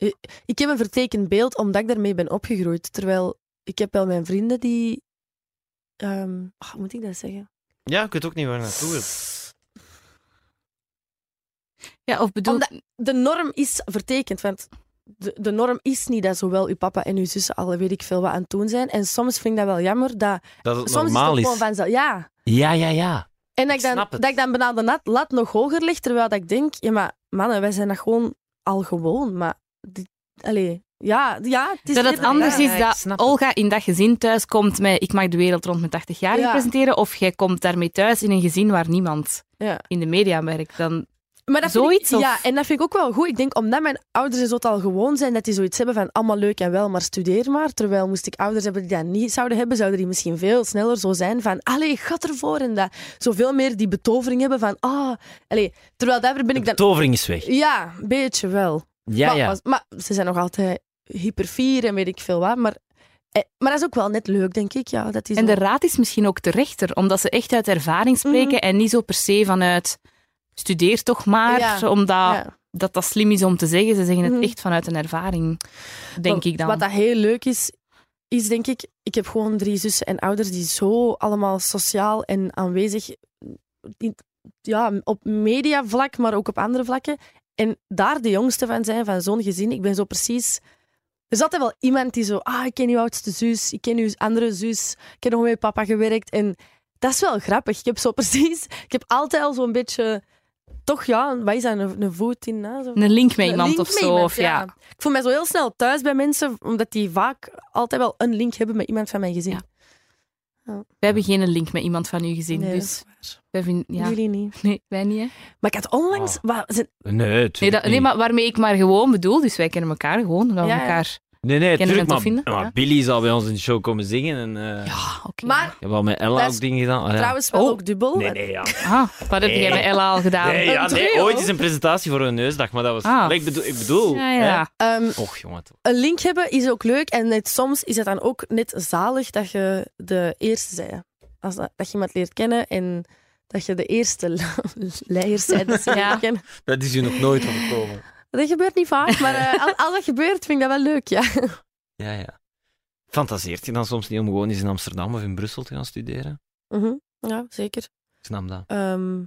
I- Ik heb een vertekend beeld omdat ik daarmee ben opgegroeid. Terwijl ik heb wel mijn vrienden die. ehm, ah, hoe moet ik dat zeggen? Ja, ik weet ook niet waar naartoe wil. Ja, of bedoel... Omdat de norm is vertekend. Want de, de norm is niet dat zowel uw papa en uw zussen al weet ik veel wat aan het doen zijn. En soms vind ik dat wel jammer dat. Dat het Soms normaal is is. het gewoon vanzelf. Ja. Ja, ja, ja. En dat Ik ik, dan, dat ik dan bijna de lat, lat nog hoger leg, terwijl dat ik denk, ja, maar mannen, wij zijn dat gewoon al gewoon. Maar, dit, allee, ja, ja, het is dat het anders is dat. Olga in dat gezin thuis komt met ik mag de wereld rond mijn 80 jaar Ja. presenteren, of jij komt daarmee thuis in een gezin waar niemand Ja. in de media werkt. Dan, Maar dat Zoiets, ik, Ja, en dat vind ik ook wel goed. Ik denk, omdat mijn ouders zo het al gewoon zijn, dat die zoiets hebben van allemaal leuk en wel, maar studeer maar. Terwijl moest ik ouders hebben die dat niet zouden hebben, zouden die misschien veel sneller zo zijn van, allee, gaat ervoor. En dat zoveel meer die betovering hebben van, ah, allee. Terwijl daar ben De ik dan... tovering is weg. Ja, een beetje wel. Ja, maar, ja. maar, maar ze zijn nog altijd hyperfier en weet ik veel wat. Maar, eh, maar dat is ook wel net leuk, denk ik. Ja, dat die en de raad is misschien ook terechter, omdat ze echt uit ervaring spreken Mhm. en niet zo per se vanuit studeer toch maar, Ja. omdat Ja. dat, dat slim is om te zeggen. Ze zeggen het Mhm. echt vanuit een ervaring, denk Wat- ik dan. Wat dat heel leuk is, is denk ik... Ik heb gewoon drie zussen en ouders die zo allemaal sociaal en aanwezig... Ja, op mediavlak, maar ook op andere vlakken. En daar de jongste van zijn, van zo'n gezin. Ik ben zo precies... Er is altijd wel iemand die zo... Ah, ik ken uw oudste zus. Ik ken uw andere zus. Ik heb nog met papa gewerkt. En dat is wel grappig. Ik heb zo (laughs) precies... Ik heb altijd al zo'n beetje... Toch ja, wat is dat? Een, een voet in... hè, zo. Een link met iemand of zo. of, ja. Ik voel mij zo heel snel thuis bij mensen, omdat die vaak altijd wel een link hebben met iemand van mijn gezin. Ja. We hebben geen link met iemand van uw gezin, Nee, dat dus is waar. wij vinden... Ja. Jullie niet. (laughs) Nee, wij niet, hè. Maar ik had onlangs... Oh. wa- ze- Nee, Nee, dat, nee, niet. maar waarmee ik maar gewoon bedoel, dus wij kennen elkaar gewoon, we Ja, ja. elkaar... Nee, nee, Kennen tuurlijk, en tof maar, vinden, maar ja. Billy zal bij ons in de show komen zingen. En, eh, Ja, oké. Maar Ik heb al met Ella ook dingen gedaan. Ah, ja. trouwens wel Oh. ook dubbel. Nee, nee, ja. Ah, wat heb jij met Ella al gedaan? Nee, ja, nee, ooit is een presentatie voor een neusdag, maar dat was... Ah. Nee, ik bedoel... Ik bedoel Ja, ja. Ehm. Och, jongen. toch. een link hebben is ook leuk. En net soms is het dan ook net zalig dat je de eerste bent. Als dat, dat je iemand leert kennen en dat je de eerste (laughs) leiders bent ze Ja. Dat is u nog nooit overkomen. Dat gebeurt niet vaak, maar eh, (laughs) als, als dat gebeurt, vind ik dat wel leuk, ja. Ja, ja. Fantaseert je dan soms niet om gewoon eens in Amsterdam of in Brussel te gaan studeren? Mhm. Ja, zeker. Ik snap dat. Ehm,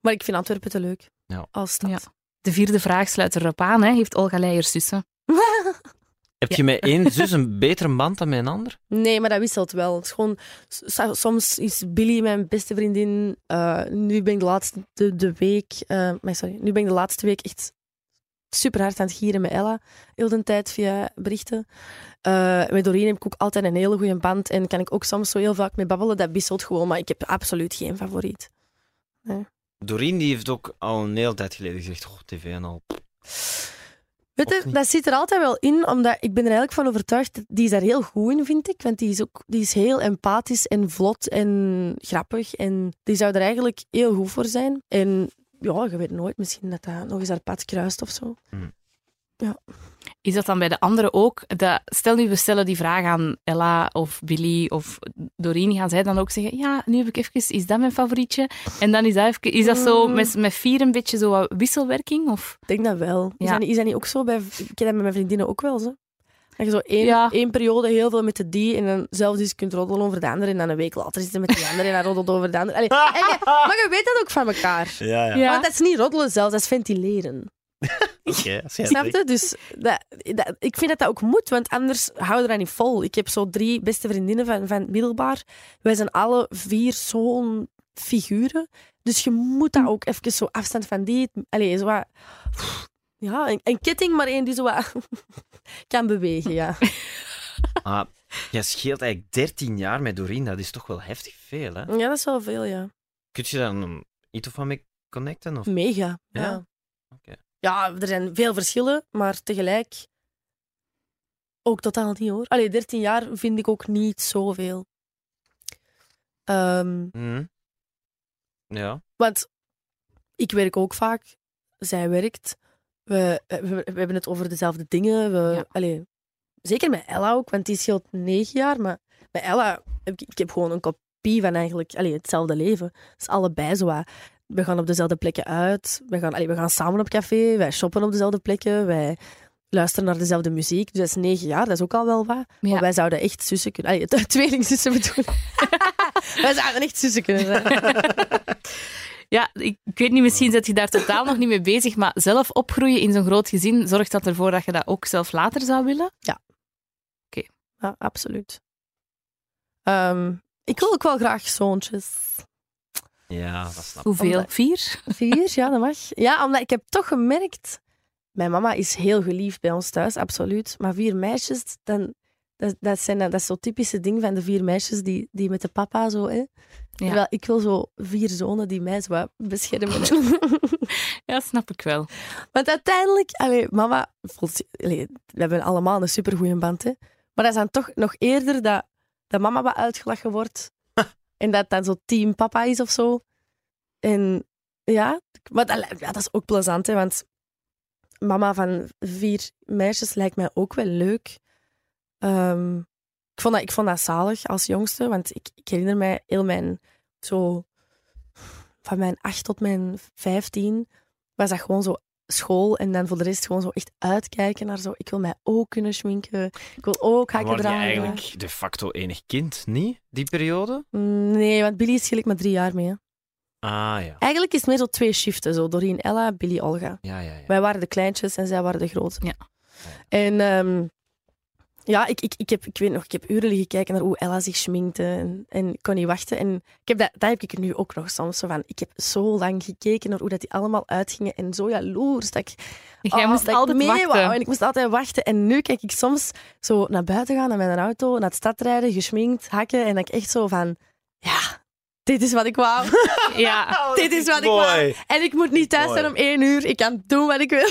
maar ik vind Antwerpen te leuk. Ja. Als stad. Ja. De vierde vraag sluit erop aan, hè. Heeft Olga Leijers zussen? (laughs) Heb je met (laughs) één zus een betere band dan met een ander? Nee, maar dat wisselt wel. Het is gewoon, soms is Billy mijn beste vriendin. Eh, nu ben ik de laatste de, de week. eh, maar sorry, nu ben ik de laatste week echt super hard aan het gieren met Ella. Heel de tijd via berichten. Eh, met Doreen heb ik ook altijd een hele goede band. En kan ik ook soms zo heel vaak mee babbelen. Dat wisselt gewoon, maar ik heb absoluut geen favoriet. Doreen die heeft ook al een hele tijd geleden gezegd: Goh, tv en al. (laughs) Weet je, dat zit er altijd wel in, omdat ik ben er eigenlijk van overtuigd. Die is daar heel goed in, vind ik. Want die is, ook, die is heel empathisch en vlot en grappig. En die zou er eigenlijk heel goed voor zijn. En ja, je weet nooit, misschien dat dat nog eens haar pad kruist of zo. Is dat dan bij de anderen ook? Dat, stel nu, we stellen die vraag aan Ella of Billy of Doreen, gaan zij dan ook zeggen, ja, nu heb ik even, is dat mijn favorietje? En dan is dat, even, is dat zo Mm. met, met vier een beetje zo wat wisselwerking? Of? Ik denk dat wel. Is, dat, niet, is dat niet ook zo? Bij, ik ken dat met mijn vriendinnen ook wel zo. Dat je zo één, Ja. één periode heel veel met de die en dan zelfs eens kunt roddelen over de andere en dan een week later zit je met die andere en dan roddelt over de andere. Allee, en je- (laughs) maar je weet dat ook van elkaar. Ja, ja. Ja. Want dat is niet roddelen zelfs, dat is ventileren. (laughs) Jij Snap je? Dus dat, dat- ik vind dat dat ook moet, want anders houden we dat niet vol. Ik heb zo drie beste vriendinnen van, van het middelbaar. Wij zijn alle vier zo'n figuren. Dus je moet dat ook even zo afstand van die... Allee, zo wat, ja, een, een ketting, maar één die zo wat (laughs) kan bewegen, ja. (laughs) Ah, jij scheelt eigenlijk 13 jaar met Doreen. Dat is toch wel heftig veel, hè? Ja, dat is wel veel, ja. Kun je daar een, iets van mee connecten? Of? Mega. Ja? Ja. Ja, er zijn veel verschillen, maar tegelijk ook totaal niet hoor. Allee, 13 jaar vind ik ook niet zoveel. Ehm, Mhm. Ja. want ik werk ook vaak, zij werkt. We, we, we hebben het over dezelfde dingen. We, Ja. allee, zeker met Ella ook, want die scheelt negen jaar. Maar bij Ella heb ik, ik heb gewoon een kopie van eigenlijk allee, hetzelfde leven. Dus allebei zo. We gaan op dezelfde plekken uit. We gaan, allee, we gaan samen op café. Wij shoppen op dezelfde plekken. Wij luisteren naar dezelfde muziek. Dus dat is negen jaar, dat is ook al wel wat. Ja. Maar wij zouden echt zussen kunnen... Allee, (laughs) tweelingzussen bedoelen. (laughs) wij zouden echt zussen kunnen zijn. (laughs) Ja, ik, ik weet niet, misschien zit je daar totaal nog niet mee bezig, maar zelf opgroeien in zo'n groot gezin zorgt dat ervoor dat je dat ook zelf later zou willen? Ja, absoluut. Ehm, ik wil ook wel graag zoontjes. Ja, dat snap ik. Hoeveel? Omdat- Vier? Vier, ja, dat mag. Ja, omdat ik heb toch gemerkt... Mijn mama is heel geliefd bij ons thuis, absoluut. Maar vier meisjes, dan, dat, dat, zijn, dat is zo typische ding van de vier meisjes die, die met de papa zo... Hè. Terwijl ik wil zo vier zonen die mij zo beschermen. (laughs) Ja, snap ik wel. Want uiteindelijk, allee, mama, voelt, allee, we hebben allemaal een supergoeie band, hè. Maar dat is dan toch nog eerder dat, dat mama wat uitgelachen wordt. En dat dan zo team papa is of zo. En ja, maar dat, ja, dat is ook plezant, hè, want mama van vier meisjes lijkt mij ook wel leuk. Ehm, ik, vond dat, ik vond dat zalig als jongste, want ik, ik herinner mij heel mijn, zo, van mijn acht tot mijn vijftien, was dat gewoon zo school en dan voor de rest gewoon zo echt uitkijken naar zo. Ik wil mij ook kunnen schminken. Ik wil ook hakken Word je dragen. eigenlijk de facto enig kind, niet? Die periode? Mm, Nee, want Billy schil ik maar drie jaar mee. hè. Ah, ja. Eigenlijk is het meer zo twee shiften. Zo Doreen, Ella, Billy, Olga. Ja, ja, ja. Wij waren de kleintjes en zij waren de grote. Ja. En ehm, ja, ik, ik, ik, heb, ik weet nog, ik heb uren liggen kijken naar hoe Ella zich schminkte en, en ik kon niet wachten. En ik heb dat, dat heb ik nu ook nog soms. Zo van, ik heb zo lang gekeken naar hoe dat die allemaal uitgingen en zo jaloers dat ik Jij Oh, moest dat ik altijd mee wachten. wou. En ik moest altijd wachten. En nu kijk ik soms zo naar buiten gaan, naar mijn auto, naar de stad rijden, geschminkt, hakken. En dat ik echt zo van, ja, dit is wat ik wou. (laughs) Ja, (laughs) dit is wat ik wou. En ik moet niet thuis zijn om één uur. Ik kan doen wat ik wil.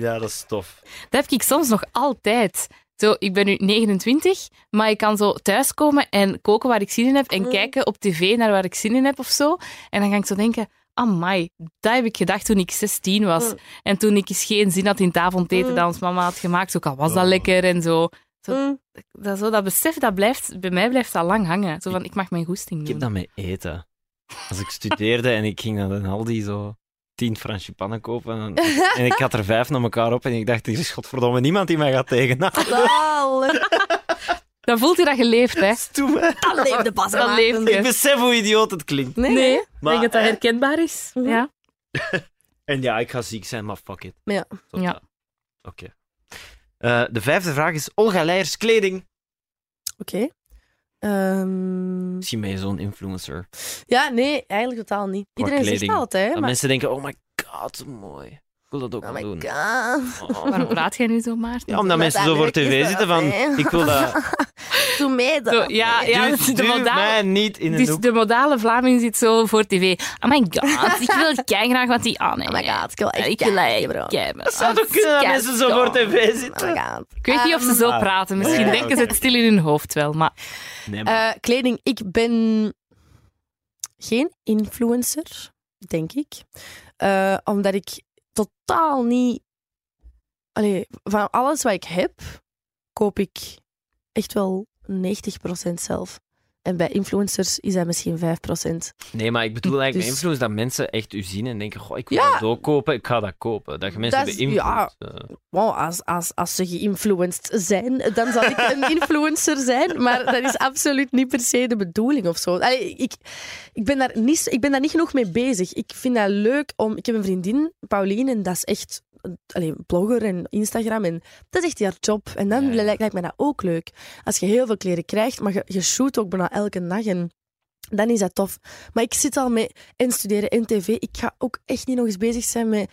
Ja, dat is tof. dat heb ik soms nog altijd. Zo, ik ben nu 29, maar ik kan zo thuiskomen en koken waar ik zin in heb en Mm. kijken op tv naar waar ik zin in heb of zo. En dan ga ik zo denken, amai, dat heb ik gedacht toen ik 16 was. Mm. En toen ik eens geen zin had in het avondeten Mm. dat ons mama had gemaakt, ook al was dat Oh. lekker en zo. Mm. Dat, zo, dat besef, dat blijft, bij mij blijft dat lang hangen. Zo van, ik mag mijn goesting Ik doen. heb dat met eten. Als ik studeerde en ik ging naar een Aldi zo tien franchipannen kopen en, en ik had er vijf naar elkaar op en ik dacht, er is godverdomme niemand die mij gaat tegen. Zalig. Dan voelt je dat geleefd, hè? Stoeme. Dat leefde pas. Hè, leeft Maarten. Ik besef hoe idioot het klinkt. Nee, Nee, Maar, denk dat dat herkenbaar is. Mhm. Ja. (laughs) En ja, ik ga ziek zijn, maar fuck it. Ja. Tot Ja. dan. Oké. Eh, de vijfde vraag is Olga Leijers kleding. Oké. Misschien ben je zo'n influencer. ja, nee, eigenlijk totaal niet. Iedereen zegt kleding. dat altijd, maar... mensen denken, oh my god, mooi. Ik wil dat ook Oh wel my doen. god. Oh. Waarom praat jij nu zo, Maarten? Ja, omdat mensen dat zo voor tv zitten van, ik wil dat... (laughs) Doe mee dan. Zo, ja, ja, Duw, de modale- mij niet in een Dus hoek. de modale Vlaming zit zo voor tv. Oh my god, ik wil (laughs) kei graag wat die aan Oh my god, ik wil echt Ik wil kijken, bro. kijken. Dat zou toch kunnen dat mensen zo voor tv Oh zitten? my god. Ik weet niet of ze zo Ah. praten. Misschien Ja, denken ze het stil in hun hoofd wel. Maar Nee, maar... Eh, kleding. Ik ben geen influencer, denk ik. Eh, omdat ik totaal niet... Allee, van alles wat ik heb, koop ik echt wel 90% zelf. En bij influencers is dat misschien 5%. Nee, maar ik bedoel eigenlijk Dus- met influence dat mensen echt u zien en denken, goh, ik wil Ja. dat ook kopen, ik ga dat kopen. Dat je mensen beïnvloedt. ja. eh. Wow, als, als, als ze geïnfluenced zijn, dan zal ik een (laughs) influencer zijn. Maar dat is absoluut niet per se de bedoeling of zo. Allee, ik, ik, ben daar niet, ik ben daar niet genoeg mee bezig. Ik vind dat leuk om... Ik heb een vriendin, Pauline, en dat is echt allee, blogger en Instagram. En dat is echt haar job. En dan Ja, lijkt, lijkt mij dat ook leuk. Als je heel veel kleren krijgt, maar je, je shoot ook bijna elke dag. En dan is dat tof. Maar ik zit al met en studeren en tv. Ik ga ook echt niet nog eens bezig zijn met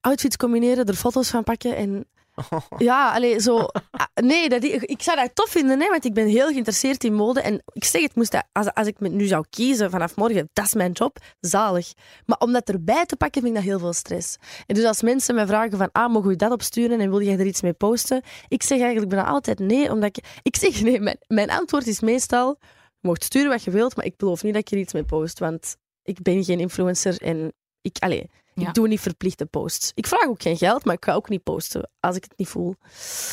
outfits combineren, er foto's van pakken en (laughs) ja, allee, zo. ah, Nee, dat, ik zou dat tof vinden, hè, want ik ben heel geïnteresseerd in mode. En ik zeg het, moest als, als ik me nu zou kiezen vanaf morgen, dat is mijn job, zalig. Maar om dat erbij te pakken, vind ik dat heel veel stress. En dus als mensen mij vragen van, ah, mogen we dat opsturen en wil jij er iets mee posten? Ik zeg eigenlijk bijna altijd nee, omdat ik... Ik zeg nee, mijn, mijn antwoord is meestal, je mocht sturen wat je wilt, maar ik beloof niet dat ik er iets mee post, want ik ben geen influencer en ik... Allee, Ja. ik doe niet verplichte posts. Ik vraag ook geen geld, maar ik ga ook niet posten als ik het niet voel.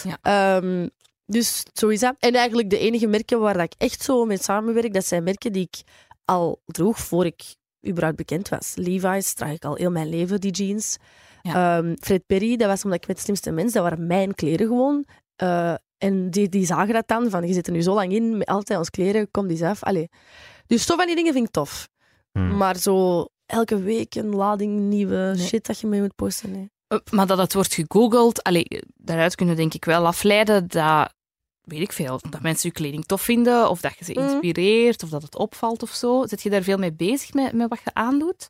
Ja. Ehm, dus zo is dat. En eigenlijk de enige merken waar dat ik echt zo mee samenwerk, dat zijn merken die ik al droeg voor ik überhaupt bekend was. Levi's draag ik al heel mijn leven, die jeans. Ehm, Fred Perry, dat was omdat ik met de slimste mens, dat waren mijn kleren gewoon. Eh, en die, die zagen dat dan, van je zit er nu zo lang in, met altijd ons kleren, kom die eens af. Allee. Dus zo van die dingen vind ik tof. Hmm. Maar zo elke week een lading nieuwe Nee. shit dat je mee moet posten, nee. Eh, Maar dat het wordt gegoogeld, allee, daaruit kunnen we denk ik wel afleiden dat, weet ik veel, dat mensen je kleding tof vinden, of dat je ze Mhm. inspireert, of dat het opvalt of zo. Zit je daar veel mee bezig met, met wat je aandoet?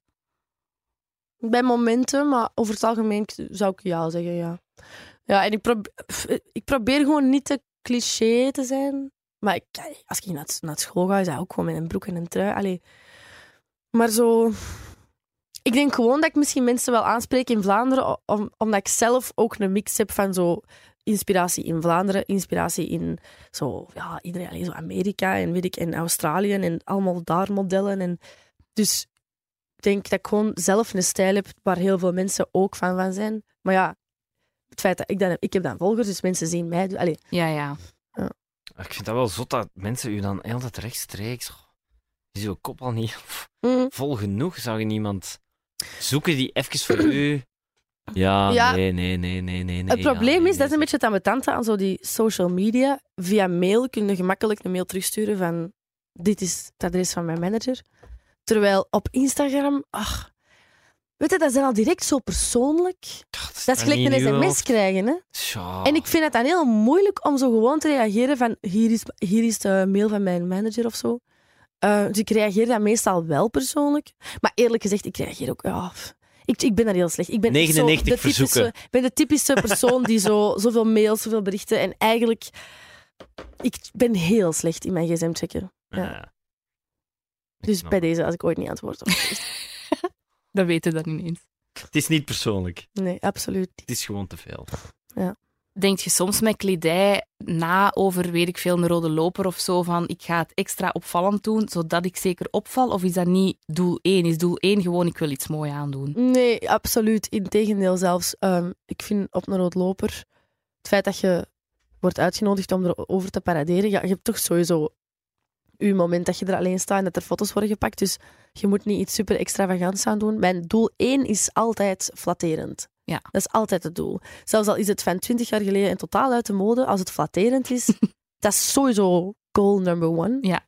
Bij momenten, maar over het algemeen zou ik ja zeggen, ja. Ja, en ik, probeer, ik probeer gewoon niet te cliché te zijn. Maar ik, als ik naar, naar school ga, is dat ook gewoon met een broek en een trui. Allee. Maar zo... Ik denk gewoon dat ik misschien mensen wel aanspreek in Vlaanderen, om, omdat ik zelf ook een mix heb van zo inspiratie in Vlaanderen, inspiratie in zo, ja, iedereen, zo Amerika en weet ik, en Australië en allemaal daar modellen. En dus ik denk dat ik gewoon zelf een stijl heb waar heel veel mensen ook van van zijn. Maar ja, het feit dat ik dan... Ik heb dan volgers, dus mensen zien mij. dus- Allee, Ja, ja. Ik vind dat wel zot dat mensen u dan altijd rechtstreeks... Is uw kop al niet mm, vol genoeg? Zou je iemand zoeken die even voor u... (clears throat) Ja, Ja. nee, nee, nee, nee, nee. het ja, probleem nee, is, dat is een nee. beetje het ambetante aan zo die social media. Via mail kun je gemakkelijk een mail terugsturen van dit is het adres van mijn manager. Terwijl op Instagram, ach, weet je, dat is dan al direct zo persoonlijk. Dat is Dat is dan gelijk een sms hoofd. krijgen, hè. En ik vind het dan heel moeilijk om zo gewoon te reageren van hier is, hier is de mail van mijn manager of zo. Eh, dus ik reageer dan meestal wel persoonlijk. Maar eerlijk gezegd, ik reageer ook... Ja, ik, ik ben daar heel slecht. Ik ben echt zo 99 de typische, verzoeken. Ik ben de typische persoon die zo, (laughs) zoveel mails, zoveel berichten... En eigenlijk... Ik ben heel slecht in mijn gsm checken. Ja. Ja. Dus bij deze, als ik ooit niet antwoord... op- (laughs) Dat weten we dan ineens. Het is niet persoonlijk. Nee, absoluut niet. Het is gewoon te veel. Denk je soms met kledij na over, weet ik veel, een rode loper of zo, van ik ga het extra opvallend doen, zodat ik zeker opval? Of is dat niet doel 1? Is doel 1 gewoon, ik wil iets mooi aandoen? Nee, absoluut. Integendeel zelfs. Ehm, ik vind op een roodloper het feit dat je wordt uitgenodigd om erover te paraderen, ja, je hebt toch sowieso je moment dat je er alleen staat en dat er foto's worden gepakt. Dus je moet niet iets super extravagants aan doen. Mijn doel 1 is altijd flatterend. Ja. Dat is altijd het doel. Zelfs al is het van 20 jaar geleden en totaal uit de mode, als het flatterend is, (laughs) dat is sowieso goal number one. Ja.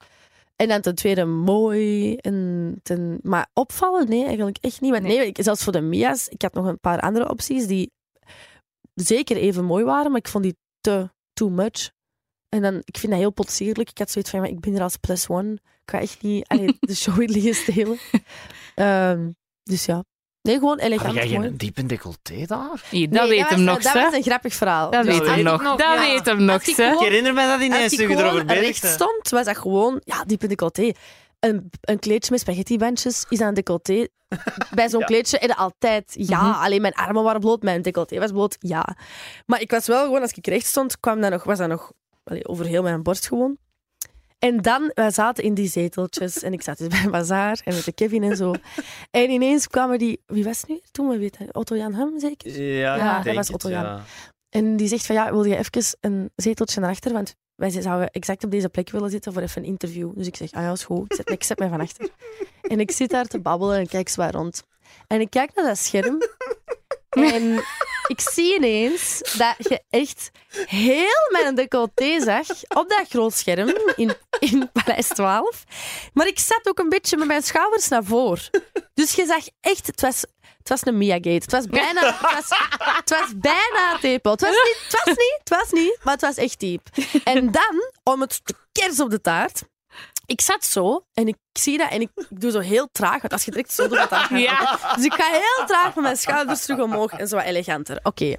En dan ten tweede mooi. En ten... Maar opvallen? Nee, eigenlijk echt niet. Want Nee. zelfs voor de Mia's, ik had nog een paar andere opties die zeker even mooi waren, maar ik vond die te too much. En dan, ik vind dat heel potsierlijk. Ik had zoiets van, maar ik ben er als plus one. Ik ga echt niet allee, (laughs) de show in liggen stelen. Ehm, dus ja. Nee, gewoon Had elegant jij mooi. geen diepe decolleté daar? Dat Nee, weet was, hem nog, Dat was een grappig verhaal. Dat weet hem nog. nog- Dat ja. weet hem nog, ik hè? gewoon- Ik herinner me dat Als ineens toen je erover berichtte. stond, was dat gewoon ja, diepe decolleté. Een, een kleedje met spaghettibandjes is aan een decolleté. Bij zo'n Ja. kleedje en altijd ja. Mhm. Alleen mijn armen waren bloot, mijn decolleté was bloot, ja. Maar ik was wel gewoon, als ik recht stond, kwam dat nog, was dat nog allee, over heel mijn borst gewoon. En dan, wij zaten in die zeteltjes en ik zat dus bij bazaar en met de Kevin en zo. En ineens kwamen die, wie was het nu? Toen we weten, Otto Jan Ham zeker? Ja, dat was het, Otto Jan. ja. En die zegt van ja, wil je even een zeteltje naar achter? Want wij zouden exact op deze plek willen zitten voor even een interview. Dus ik zeg, ah ja, is goed. Ik zet, ik zet mij van achter. En ik zit daar te babbelen en kijk zwaar rond. En ik kijk naar dat scherm. En ik zie ineens dat je echt heel mijn decolleté zag op dat groot scherm in, in Paleis 12. Maar ik zat ook een beetje met mijn schouders naar voren. Dus je zag echt, het was, het was een Mia-gate. Het was bijna, het was, het was bijna tepel. Het was, niet, het was niet, het was niet, maar het was echt diep. En dan, om het te kers op de taart, ik zat zo en ik zie dat en ik, ik doe zo heel traag, want als je direct zo doet, dan gaat Ja. Dus ik ga heel traag met mijn schouders terug omhoog en zo wat eleganter. Oké.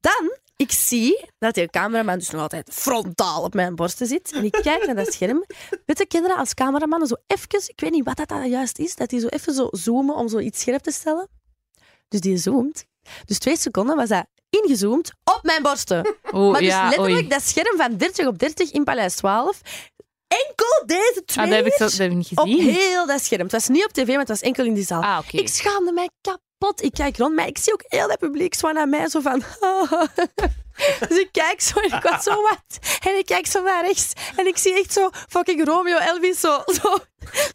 Dan, ik zie dat die cameraman dus nog altijd frontaal op mijn borsten zit. En ik kijk naar dat scherm. Je, kinderen als cameramannen zo even, ik weet niet wat dat dan juist is, dat die zo even zo zoomen om zo iets scherp te stellen. Dus die zoomt. Dus twee seconden was dat ingezoomd op mijn borsten. Oh, Maar dus ja, letterlijk oei. dat scherm van 30 op 30 in Paleis 12. Enkel deze twee Ah, dat heb ik, zo, dat heb ik niet op gezien. heel dat scherm. Het was niet op tv, maar het was enkel in die zaal. Ah. Ik schaamde mij kapot. Ik kijk rond mij. Ik zie ook heel dat publiek zo naar mij. Zo van... (laughs) dus ik kijk zo en ik was zo (laughs) wat. En ik kijk zo naar rechts. En ik zie echt zo fucking Romeo Elvis zo, zo,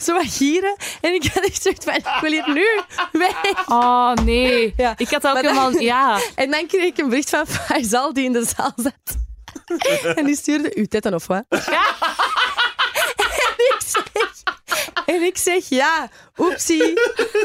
zo wat gieren. En ik had echt zoiets van, ik wil hier nu weg. Oh, nee. Ja. Ik had ook Maar helemaal... Ja. (laughs) En dan kreeg ik een bericht van Faisal die in de zaal zat. En die stuurde, uw tetten of wat? Zeg, (laughs) en ik zeg ja, oepsie.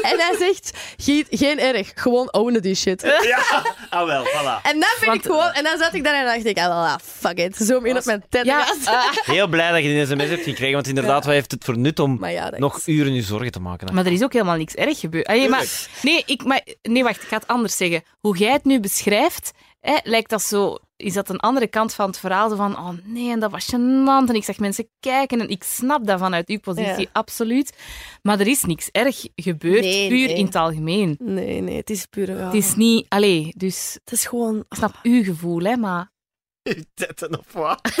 En hij zegt, "Geen- geen erg, gewoon ownen die shit. Ja, (laughs) ah wel, voilà. En dan vind Want- ik gewoon, en dan zat ik daar en dacht ik, ah, wel, ah, fuck it, zoom in op mijn tetten. Ja, eh, (laughs) Heel blij dat je die sms hebt gekregen, want inderdaad, wat heeft het voor nut om Maar ja, dat nog is- uren je zorgen te maken? maar er is ook helemaal niks erg gebeurd. Allee, maar, nee, ik, maar, nee, wacht, ik ga het anders zeggen. Hoe jij het nu beschrijft, hè, lijkt dat zo... Is dat een andere kant van het verhaal? Van, oh nee, en dat was gênant. En ik zag mensen kijken en ik snap dat vanuit uw positie, Ja. absoluut. Maar er is niks erg gebeurd, Nee, puur nee. in het algemeen. Nee, nee, het is puur... ja. Het is niet... Allee, dus... Het is gewoon... Ik snap uw gevoel, hè, maar... Tetten of wat? (laughs)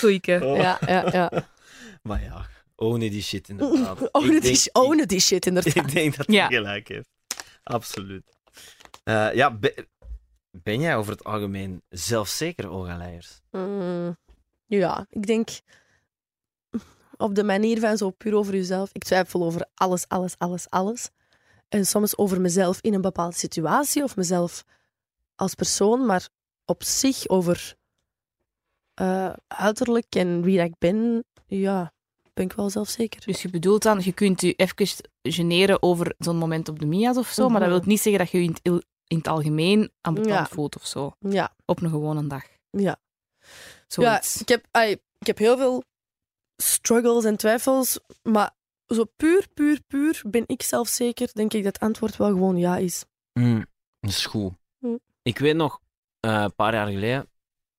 Goeieke. Oh. Ja, ja, ja. Maar ja, ownen die shit inderdaad. (laughs) Ownen Ik die, denk- ownen die shit, inderdaad. (laughs) Ik denk dat Ja. hij gelijk heeft. Absoluut. Eh, ja, be- ben jij over het algemeen zelfzeker, Olga Leijers? Mm, ja, ik denk op de manier van zo puur over jezelf. Ik twijfel over alles, alles, alles, alles. En soms over mezelf in een bepaalde situatie of mezelf als persoon, maar op zich over eh, uiterlijk en wie dat ik ben, ja, ben ik wel zelfzeker. Dus je bedoelt dan, je kunt je even generen over zo'n moment op de Mia's of zo, maar dat Mhm. wil niet zeggen dat je je in het, il- in het algemeen ambetant Ja. voelt of zo. Ja, Op een gewone dag. ja. Ja, ik heb, ai, ik heb heel veel struggles en twijfels, maar zo puur, puur, puur ben ik zelfzeker, denk ik dat het antwoord wel gewoon ja is. Mm, dat is goed. Mm. Ik weet nog, eh, een paar jaar geleden,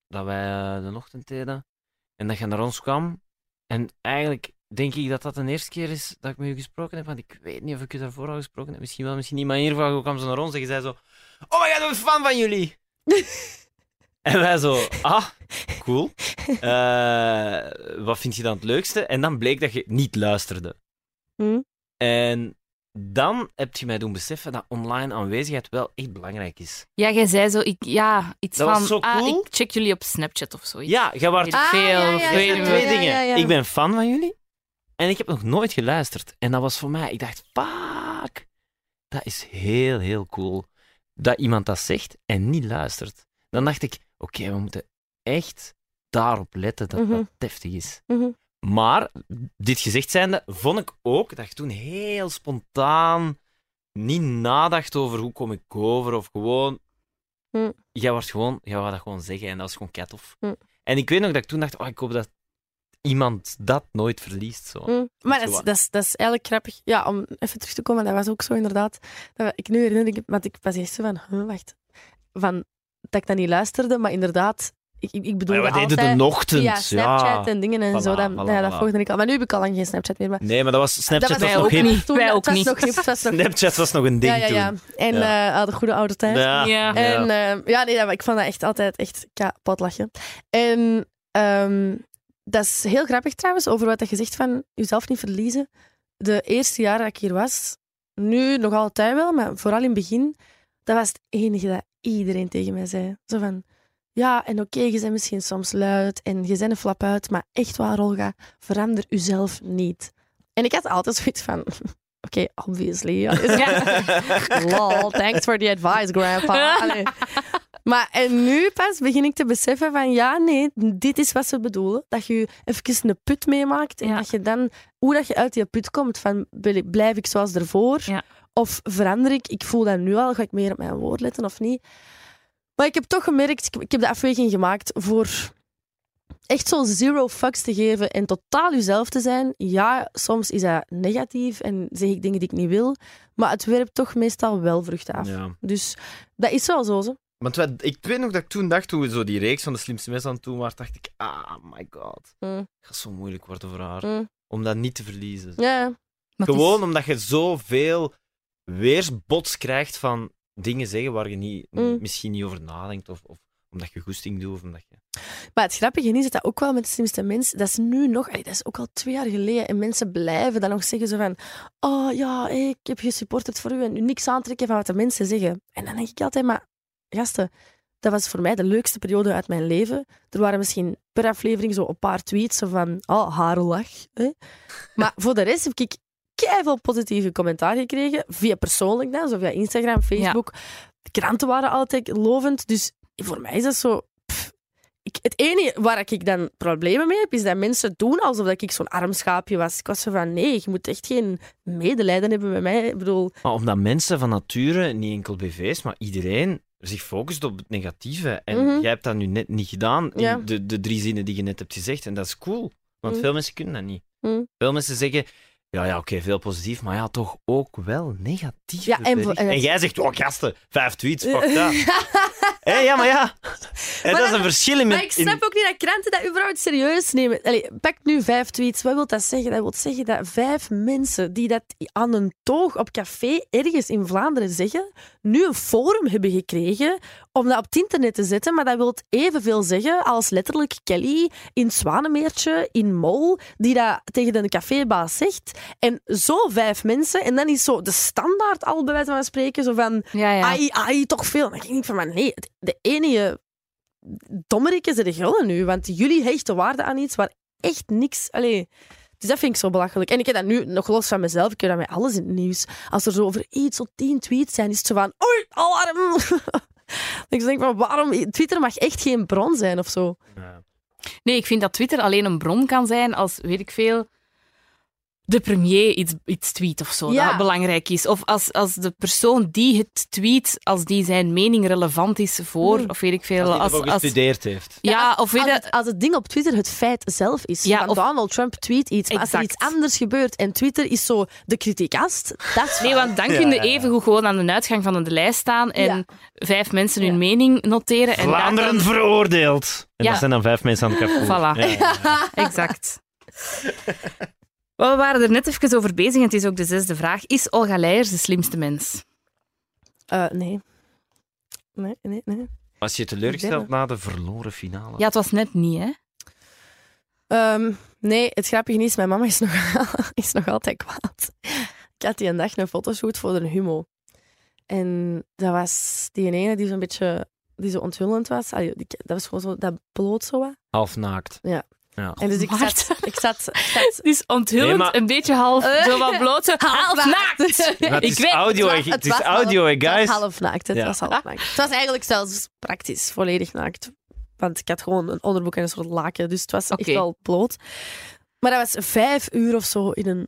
dat wij eh, de ochtend deden en dat je naar ons kwam. En eigenlijk denk ik dat dat de eerste keer is dat ik met je gesproken heb, want ik weet niet of ik je daarvoor al gesproken heb. Misschien wel, misschien niet, maar in ieder geval kwam ze naar ons en je zei zo... Oh my god, ik ben een fan van jullie! (laughs) en wij zo... Ah, cool. Eh, wat vind je dan het leukste? En dan bleek dat je niet luisterde. Hm? En dan heb je mij doen beseffen dat online aanwezigheid wel echt belangrijk is. Ja, jij zei zo, ik, ja, iets Dat was van, ah, cool. ik check jullie op Snapchat of zoiets. Ja, jij waart ik Ah, veel. ja, ja, of ja, weet twee, ik ja, twee veel. dingen. ja, ja. Ik ben fan van jullie en ik heb nog nooit geluisterd. En dat was voor mij, ik dacht, fuck, dat is heel, heel cool. Dat iemand dat zegt en niet luistert. Dan dacht ik, oké, we moeten echt daarop letten dat Mhm. dat deftig is. Mhm. Maar, dit gezegd zijnde, vond ik ook dat je toen heel spontaan niet nadacht over hoe kom ik over, of gewoon... Hm. Jij was gewoon, jij wou dat gewoon zeggen en dat was gewoon. Hm. En ik weet nog dat ik toen dacht, oh, ik hoop dat iemand dat nooit verliest. Zo. Mm. Maar dat is, dat, is, dat is eigenlijk grappig. Ja, om even terug te komen, dat was ook zo inderdaad. Dat, ik nu herinner ik, want ik was eerst zo van, huh, wacht, van dat ik dat niet luisterde, maar inderdaad, ik, ik, Maar ja, deden altijd de ochtend? via Snapchat ja. en dingen en Voilà, zo. Dat, voilà, ja, dat voilà. volgde ik al. Maar nu heb ik al lang geen Snapchat meer. Maar Nee, maar dat was, Snapchat dat was, wij ook hip. niet. Toen, Wij ook was niet. nog hip, het was nog Snapchat was nog een ding ja, ja, ja. toen. En Ja. eh, de goede oude tijd. Ja. Ja. En eh, ja, nee, dat- ik vond dat echt altijd echt kapot lachen. En ehm, dat is heel grappig trouwens, over wat je zegt van jezelf niet verliezen. De eerste jaren dat ik hier was, nu nog altijd wel, maar vooral in het begin, dat was het enige dat iedereen tegen mij zei. Zo van, Ja, en oké, je bent misschien soms luid en je bent een flap uit, maar echt waar, Olga, verander jezelf niet. En ik had altijd zoiets van... (laughs) Oké, obviously. (laughs) Ja. (laughs) Lol, thanks for the advice, grandpa. Allee. Maar en nu pas begin ik te beseffen van ja, nee, dit is wat ze bedoelen. Dat je even een put meemaakt en Ja. dat je dan, hoe dat je uit die put komt, van blijf ik zoals ervoor? Ja. Of verander ik? Ik voel dat nu al, ga ik meer op mijn woord letten of niet? Maar ik heb toch gemerkt, ik, ik heb de afweging gemaakt voor echt zo zero fucks te geven en totaal jezelf te zijn. Ja, soms is dat negatief en zeg ik dingen die ik niet wil, maar het werpt toch meestal wel vruchten af. Ja. Dus dat is wel zo. zo. Want wat- ik weet nog dat ik toen dacht, toen we zo die reeks van de slimste mensen aan doen waren, dacht ik, ah, my god. Mm. Het gaat zo moeilijk worden voor haar. Mm. Om dat niet te verliezen. Ja, is- Gewoon omdat je zoveel weersbots krijgt van dingen zeggen waar je niet, Mm. misschien niet over nadenkt. Of, of omdat je goesting doet. Of omdat je... Maar het grappige is dat, dat ook wel met de slimste mensen, dat is nu nog, dat is ook al twee jaar geleden, en mensen blijven dan nog zeggen zo van, oh ja, ik heb gesupporterd voor u en u niks aantrekken van wat de mensen zeggen. En dan denk ik altijd, maar gasten, dat was voor mij de leukste periode uit mijn leven. Er waren misschien per aflevering zo een paar tweets van, oh, haar lach. Hè? (laughs) Maar voor de rest heb ik veel positieve commentaar gekregen, via persoonlijk dan, zo via Instagram, Facebook. De kranten waren altijd lovend, dus voor mij is dat zo... pff, ik, het enige waar ik dan problemen mee heb, is dat mensen doen alsof dat ik zo'n arm schaapje was. Ik was zo van, nee, je moet echt geen medelijden hebben met mij. Ik bedoel, Maar omdat mensen van nature, niet enkel BV's, maar iedereen zich focust op het negatieve. En Mhm. jij hebt dat nu net niet gedaan in Ja. de, de drie zinnen die je net hebt gezegd. En dat is cool. Want Mhm. veel mensen kunnen dat niet. Mhm. Veel mensen zeggen, ja, ja oké, veel positief, maar ja, toch ook wel negatief. Ja, en jij zegt, oh gasten, vijf tweets, fuck (laughs) dat. Hé, ja, maar ja. (laughs) En dat is dat- een verschil in... Maar ik snap ook niet dat kranten dat überhaupt serieus nemen. Allee, pak nu vijf tweets. Wat wil dat zeggen? Dat wil zeggen dat vijf mensen die dat aan een toog op café ergens in Vlaanderen zeggen, nu een forum hebben gekregen om dat op het internet te zetten. Maar dat wil evenveel zeggen als letterlijk Kelly in het Zwanemeertje, in Mol, die dat tegen de cafébaas zegt. En zo vijf mensen. En dan is zo de standaard al bij wijze van spreken zo van... Ja, ja. Ai, ai, toch veel. Dan denk ik van, maar nee, het- de enige dommerik is de gulden nu. Want jullie hechten waarde aan iets waar echt niks... Allee, dus dat vind ik zo belachelijk. En ik heb dat nu, nog los van mezelf, ik heb dat met alles in het nieuws. Als er zo over iets of tien tweets zijn, is het zo van... Oei, alarm! (laughs) ik denk van, waarom... Twitter mag echt geen bron zijn of zo. Nee, ik vind dat Twitter alleen een bron kan zijn als, weet ik veel, de premier iets, iets tweet of zo, Ja. dat belangrijk is. Of als, als de persoon die het tweet, als die zijn mening relevant is voor, Hmm. of weet ik veel. Als hij Als, als, gestudeerd heeft. ja, of weet Als je... het, als het ding op Twitter het feit zelf is. Ja, van of- Donald Trump tweet iets. Maar als er iets anders gebeurt en Twitter is zo de kritiekast, dat is Nee, want dan Ja, kun je ja, ja. even goed gewoon aan de uitgang van de lijst staan en Ja. vijf mensen hun Ja. mening noteren. En Vlaanderen dan... veroordeeld. En Ja. dat zijn dan vijf mensen aan het café. Voilà. Ja, ja, ja. (laughs) Exact. (laughs) We waren er net even over bezig en het is ook de zesde vraag. Is Olga Leijers de slimste mens? Eh, nee. Nee, nee, nee. Was je teleurgesteld na de verloren finale? Ja, het was net niet, hè? Ehm, nee, het grappige is, mijn mama is (laughs) nog, is nog altijd kwaad. Ik had die een dag een fotoshoot voor de Humo. En dat was die ene die zo'n beetje die zo onthullend was. Allee, die- dat was gewoon zo, dat bloot zo wat. Half naakt. Ja. Ja. En dus ik zat, ik zat, ik zat (laughs) Dus onthullend, Nee, maar- een beetje half, Eh. zo wat bloot, (laughs) half naakt. Het Ik is weet, audio, het was- is audio, hè, Het was guys. half naakt. Het Ja. was half naakt. Het was eigenlijk zelfs praktisch volledig naakt. Want ik had gewoon een onderbroek en een soort laken. Dus het was Oké. echt wel bloot. Maar dat was vijf uur of zo in een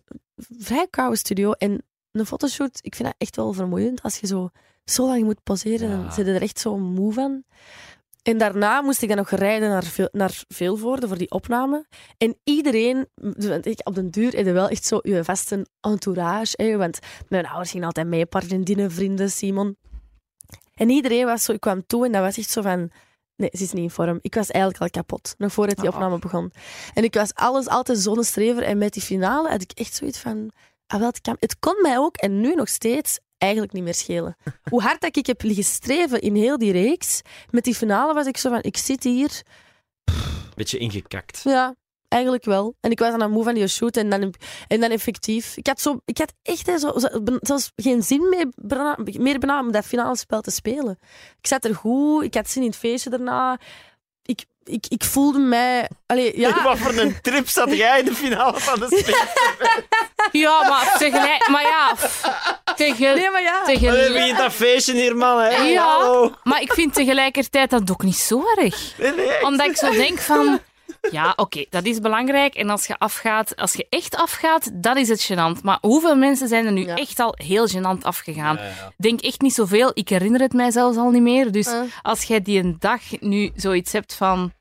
vrij koude studio. En een fotoshoot, ik vind dat echt wel vermoeiend. Als je zo, zo lang moet poseren, Ja. dan zit je er echt zo moe van. En daarna moest ik dan nog rijden naar, veel, naar Veelvoorde voor die opname. En iedereen, want ik, op den duur, je wel echt zo je vaste entourage. Hè, want mijn ouders gingen altijd mee, vriendinnen, vrienden, Simon. En iedereen was zo, ik kwam toe en dat was echt zo van, nee, ze is niet in vorm. Ik was eigenlijk al kapot, nog voordat die Oh. opname begon. En ik was alles altijd zo'n strever. En met die finale had ik echt zoiets van, ah, wel, het, kan, het kon mij ook, en nu nog steeds, eigenlijk niet meer schelen. (laughs) Hoe hard dat ik heb liggen streven in heel die reeks, met die finale was ik zo van, ik zit hier, Beetje ingekakt. ja, eigenlijk wel. En ik was aan moe van die shoot en dan, en dan effectief. Ik had, zo, ik had echt hè, zo, zelfs geen zin meer, bijna- meer bijna om dat finale spel te spelen. Ik zat er goed, ik had zin in het feestje daarna. Ik, ik, ik voelde mij... Allee, ja, (laughs) Wat voor een trip zat jij in de finale van de Slim? (laughs) Ja, maar tegelijk... Maar ja... Tegen, nee, maar ja. tegen, begint dat feestje hier, man? Hè? Ja. Hallo. maar ik vind tegelijkertijd dat ook niet zo erg. Nee, nee. Omdat ik zo denk van... Ja, oké, dat is belangrijk. En als je afgaat, als je echt afgaat, dan is het gênant. Maar hoeveel mensen zijn er nu Ja. echt al heel gênant afgegaan? Ik denk echt niet zoveel. Ik herinner het mij zelfs al niet meer. Dus Eh. als jij die een dag nu zoiets hebt van...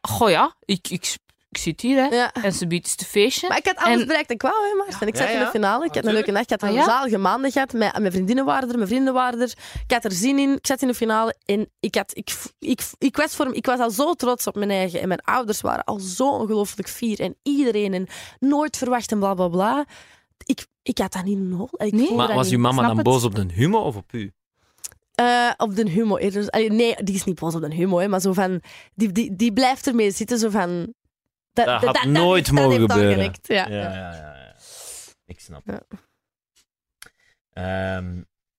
Goh ja, ik, ik, ik zit hier, hè. Ja. En ze biedt het feestje. Maar ik had alles En- bereikt dat ik wou, hè, Maarten. Ik zat Ja, in de finale, ik had een leuke nacht, ik had een Ah, ja? zalige maanden gehad. Mijn, mijn vriendinnen waren er, mijn vrienden waren er. Ik had er zin in, ik zat in de finale en ik, had, ik, ik, ik, was, voor, ik was al zo trots op mijn eigen. En mijn ouders waren al zo ongelooflijk fier. En iedereen, en nooit verwacht en bla bla bla. Ik, ik had dat niet nodig. Ik Nee? Maar was uw mama dan boos op de humo of op u? Eh, op de humo eerder. Allee, nee, die is niet boos op de humo, hè, maar zo van... Die, die, die blijft ermee zitten, zo van... Dat had nooit mogen gebeuren. ja. ja, ja. ja. Ik snap. Ja. Ehm,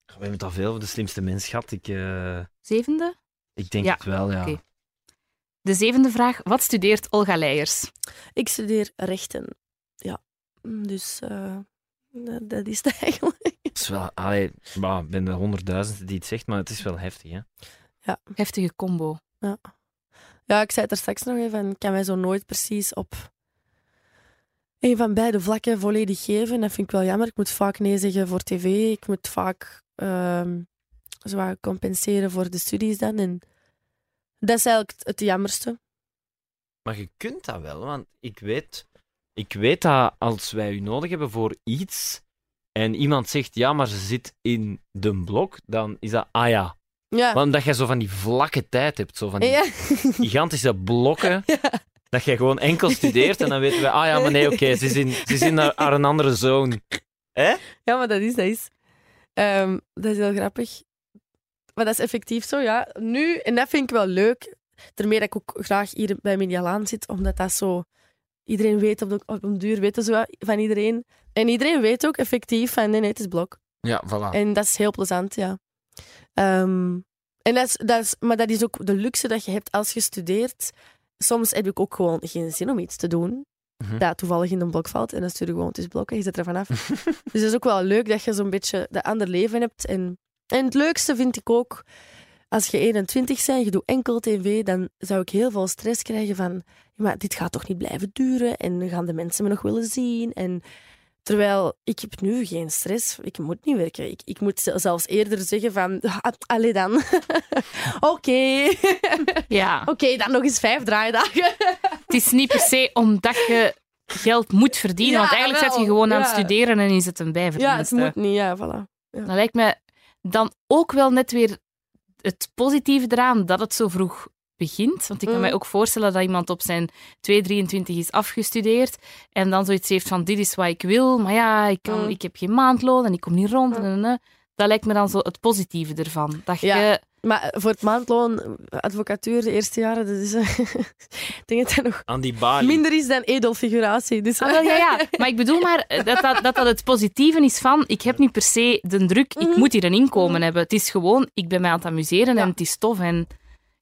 we hebben het al veel over de slimste mens gehad. Ik, eh, Zevende? ik denk Ja, het wel, ja. oké. De zevende vraag. Wat studeert Olga Leijers? Ik studeer rechten. Ja. Dus eh, dat, dat is het (laughs) eigenlijk. Het is wel, allee, bah, ik ben de honderdduizendste die het zegt, maar het is wel heftig, hè? Heftige combo. Ja, ik zei het er straks nog even. Ik kan mij zo nooit precies op een van beide vlakken volledig geven. Dat vind ik wel jammer. Ik moet vaak nee zeggen voor tv. Ik moet vaak ehm wat compenseren voor de studies dan. En dat is eigenlijk het, het jammerste. Maar je kunt dat wel, want ik weet, ik weet dat als wij u nodig hebben voor iets en iemand zegt ja, maar ze zit in de blok, dan is dat ah ja. Ja. Want omdat je zo van die vlakke tijd hebt, zo van die Ja. gigantische blokken, (laughs) dat je gewoon enkel studeert en dan weten we, ah ja, maar nee, oké, ze is in, ze is in haar, haar een andere zone. Hè? Ja, maar dat is, dat is. Ehm, dat is heel grappig. Maar dat is effectief zo, ja. Nu, en dat vind ik wel leuk. Daarmee dat ik ook graag hier bij Medialaan zit, omdat dat zo... Iedereen weet, op, de, op een duur weten zo van iedereen. En iedereen weet ook effectief van, nee, nee, het is blok. Ja, voilà. En dat is heel plezant, ja. Ehm, en dat is, dat is, maar dat is ook de luxe dat je hebt als je studeert. Soms heb ik ook gewoon geen zin om iets te doen Mhm. dat toevallig in een blok valt. En dan stuur je gewoon het is blok en je zet er vanaf. (laughs) dus het is ook wel leuk dat je zo'n beetje dat ander leven hebt. En, en het leukste vind ik ook, als je 21 bent, je doet enkel tv, dan zou ik heel veel stress krijgen van, maar dit gaat toch niet blijven duren en gaan de mensen me nog willen zien. En terwijl ik heb nu geen stress, ik moet niet werken. Ik, ik moet zel- zelfs eerder zeggen van, (laughs) ah, allee dan. (laughs) Oké, (laughs) Ja, oké, dan nog eens vijf draaidagen. het is niet per se omdat je geld moet verdienen. Ja, want eigenlijk wel, zit je gewoon aan het ja. studeren en is het een ja, bijverdienste. het moet niet, ja, voilà. Dat lijkt me dan ook wel net weer het positieve eraan dat het zo vroeg begint. Want ik kan Mm. mij ook voorstellen dat iemand op zijn 223 is afgestudeerd en dan zoiets heeft van dit is wat ik wil, maar ja, ik, kan, Mm. ik heb geen maandloon en ik kom niet rond. Mm. en, en, en. Dat lijkt me dan zo het positieve ervan. Dat je... Ja. Maar voor het maandloon, advocatuur, de eerste jaren, dat is, eh, (laughs) ik denk dat dat nog Aan die balie. minder is dan edelfiguratie. Dus, Ah, wel, ja, ja. (laughs) Maar ik bedoel maar dat dat, dat dat het positieve is van ik heb niet per se de druk, ik moet hier een inkomen hebben. Het is gewoon, ik ben mij aan het amuseren Ja. en het is tof. En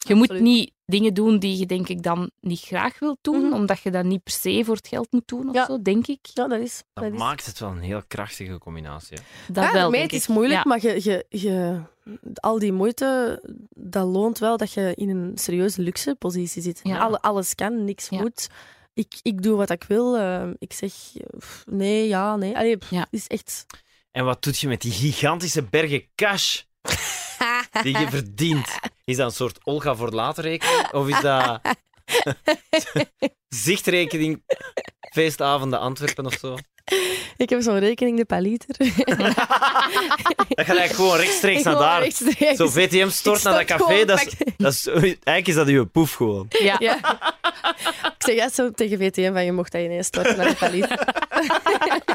je moet niet dingen doen die je denk ik dan niet graag wilt doen, Mhm. omdat je dat niet per se voor het geld moet doen of Ja. zo, denk ik. Ja, dat is. Dat Dat is. maakt het wel een heel krachtige combinatie. hè. Dat ja, wel, het is moeilijk, Ja. maar je, je, je, al die moeite, dat loont wel dat je in een serieuze luxe positie zit. Ja. Alle, alles kan, niks Ja. moet. Ik, ik doe wat ik wil. eh, ik zeg pff, nee, ja, nee. Allee, pff, Ja. Het is echt... En wat doet je met die gigantische bergen cash die je verdient? Is dat een soort Olga voor later rekening? Of is dat (laughs) zichtrekening feestavonden Antwerpen of zo? Ik heb zo'n rekening de paliter. Dat gaat eigenlijk gewoon rechtstreeks naar daar. Zo VTM stort naar dat café, dat is, dat is, eigenlijk is dat uw poef gewoon. Ja. Ja. ik zeg ja, zo tegen VTM van je mocht dat ineens storten naar de paliter.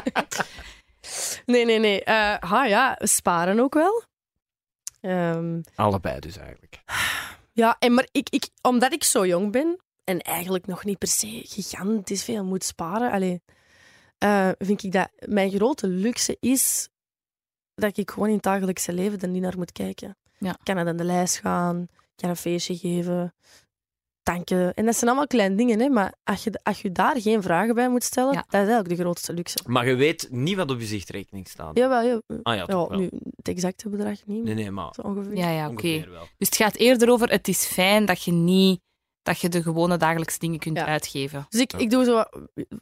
(laughs) nee, nee, nee. Eh, ha, ja, sparen ook wel. Ehm, Allebei dus eigenlijk. Ja, en maar ik, ik, omdat ik zo jong ben en eigenlijk nog niet per se gigantisch veel moet sparen, allee, eh, vind ik dat mijn grote luxe is dat ik gewoon in het dagelijkse leven er niet naar moet kijken. Ja. Ik kan naar de lijst gaan, ik kan een feestje geven, tanken. En dat zijn allemaal kleine dingen, hè, maar als je, als je daar geen vragen bij moet stellen, Ja. dat is eigenlijk de grootste luxe. Maar je weet niet wat op je zichtrekening staat. Jawel, ja. Ah ja, ja, toch wel. nu, het exacte bedrag niet, Nee, nee, maar zo ongeveer. Ja, ja, oké. Dus het gaat eerder over, het is fijn dat je niet dat je de gewone dagelijkse dingen kunt Ja. uitgeven. Dus ik, ik doe zo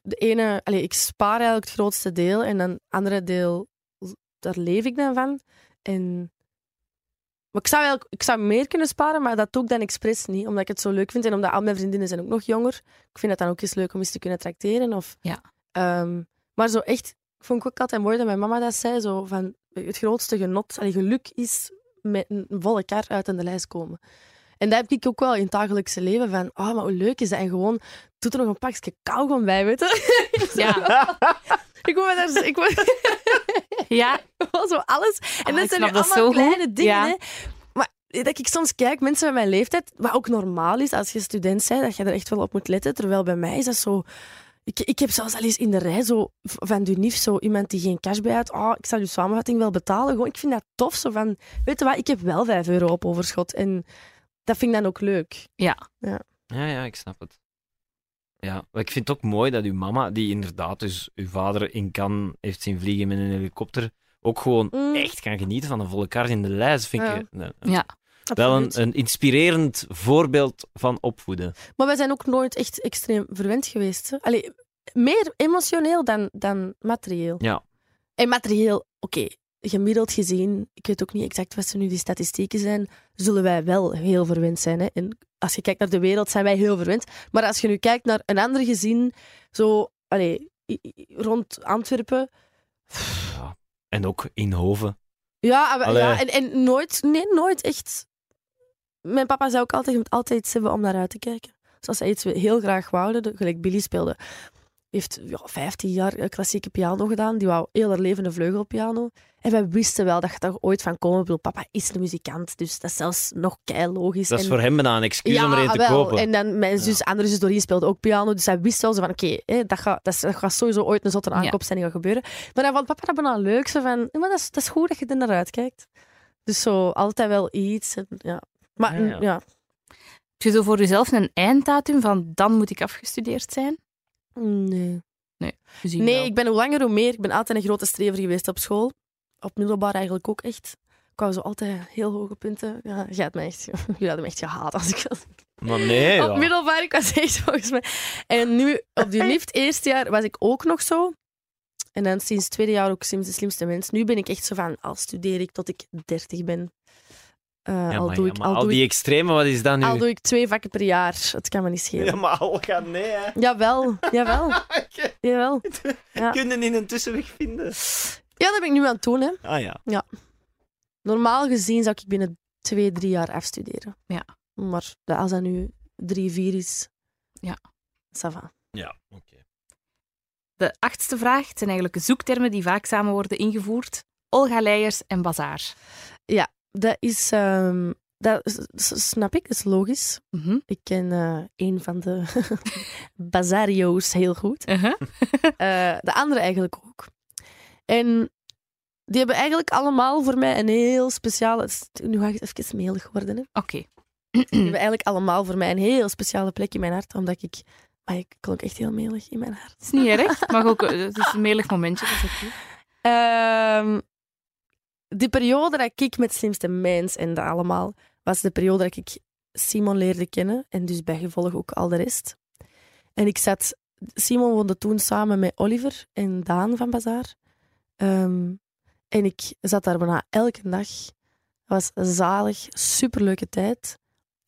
de ene, allez, ik spaar eigenlijk het grootste deel en dan het andere deel, daar leef ik dan van. En, maar ik zou, eigenlijk, ik zou meer kunnen sparen, maar dat doe ik dan expres niet, omdat ik het zo leuk vind en omdat al mijn vriendinnen zijn ook nog jonger. Ik vind het dan ook eens leuk om eens te kunnen tracteren. Of, Ja. Ehm, maar zo echt, ik vond ik ook altijd mooi dat mijn mama dat zei, zo van het grootste genot, allee, geluk is met een volle kar uit aan de lijst komen. En dat heb ik ook wel in het dagelijkse leven. Van, oh, maar hoe leuk is dat? En gewoon, doet er nog een pakje kauwgom bij, weet je? (laughs) Ja. (laughs) ik wil daar... Ik wil, (laughs) Ja, (laughs) gewoon zo alles. En Ah, dat zijn nu dat allemaal zo goed. kleine dingen, Ja. hè. Maar dat ik soms kijk, mensen van mijn leeftijd, wat ook normaal is als je student bent, dat je er echt wel op moet letten. Terwijl bij mij is dat zo... Ik, ik heb zelfs al eens in de rij zo, van Dunif zo iemand die geen cash bij had. Oh, ik zal je samenvatting wel betalen. Gewoon, ik vind dat tof. Zo van, weet je wat, ik heb wel 5 euro op overschot. En dat vind ik dan ook leuk. Ja, ja, ik snap het. Ja, maar ik vind het ook mooi dat uw mama, die inderdaad dus uw vader in kan heeft zien vliegen met een helikopter, ook gewoon Mm. echt kan genieten van een volle kar in de lijst. Vind Ja. ik eh, eh, ja. wel Absoluut. een, een inspirerend voorbeeld van opvoeden. Maar wij zijn ook nooit echt extreem verwend geweest. Hè? Allee, meer emotioneel dan, dan materieel. Ja. En materieel, oké, gemiddeld gezien, ik weet ook niet exact wat ze nu die statistieken zijn, zullen wij wel heel verwend zijn. Hè? En als je kijkt naar de wereld, zijn wij heel verwend. Maar als je nu kijkt naar een ander gezin, zo i- rond Antwerpen, ja. En ook in Hoven. Ja, maar- Allee. ja en, en nooit, nee, nooit echt. Mijn papa zei ook altijd: je moet altijd iets hebben om naar uit te kijken. Dus als hij iets heel graag wou, de- gelijk Billy speelde, heeft ja, 15 jaar eh, klassieke piano gedaan. Die wou heel haar leven een vleugelpiano. En wij wisten wel dat je daar ooit van komen. Ik bedoel, papa is een muzikant, dus dat is zelfs nog kei logisch. Dat is En- voor hem bijna een excuus ja, om er een te wel. kopen. En dan mijn zus, andere zus Doreen speelde ook piano. Dus hij wist wel zo van, oké, hè, dat, gaat, dat, is- dat gaat sowieso ooit een zotte Ja. aankoop zijn die gaat gebeuren. Maar dan vond papa dat bijna leuk. Zo van, ja, maar dat is, dat is goed dat je er naar uitkijkt. Dus zo, altijd wel iets. En, ja. Maar Ja, ja, ja. ja. Heb je zo voor jezelf een einddatum van dan moet ik afgestudeerd zijn? Nee. Nee, wel. ik ben hoe langer hoe meer. Ik ben altijd een grote strever geweest op school. Op middelbaar eigenlijk ook echt. Ik wou zo altijd heel hoge punten. Ja, jij had me echt, jullie hadden me echt gehaat als ik dat Maar nee, Op middelbaar, ik was echt volgens mij. En nu, op die (laughs) lift, eerste jaar, was ik ook nog zo. En dan sinds het tweede jaar ook sinds de slimste mens. Nu ben ik echt zo van, al studeer ik tot ik dertig ben. Eh, Ja, al maar, doe ja, ik, al al doe die ik, extreme, wat is dat nu? al doe ik twee vakken per jaar. Het kan me niet schelen. Ja, maar Olga, nee, hè. Jawel, jawel, (laughs) jawel. Ja. Kunnen in een tussenweg vinden. Ja, dat ben ik nu aan het doen. Hè. Ah ja. Normaal gezien zou ik binnen twee, drie jaar afstuderen. Ja. Maar dat- als dat nu drie, vier is... Ja. Ça va. Ja, oké. De achtste vraag het zijn eigenlijk zoektermen die vaak samen worden ingevoerd. Olga Leijers en bazaar. Dat is... ehm, dat s- s- snap ik, dat is logisch. Mhm. Ik ken eh, een van de (laughs) bazario's heel goed. Uh-huh. (laughs) Eh, de andere eigenlijk ook. En die hebben eigenlijk allemaal voor mij een heel speciale... het is- Nu ga ik even melig worden. Hè. Oké. Die hebben eigenlijk allemaal voor mij een heel speciale plek in mijn hart. Omdat ik... Ah, ik klonk echt heel melig in mijn hart. Het is niet erg. Mag ook, eh, het is een melig momentje. Dat is goed. Ehm, die periode dat ik met Slimste Mens en dat allemaal, was de periode dat ik Simon leerde kennen. En dus bijgevolg ook al de rest. En ik zat... Simon woonde toen samen met Oliver en Daan van Bazaar. Ehm, en ik zat daar bijna elke dag. Het was zalig, superleuke tijd.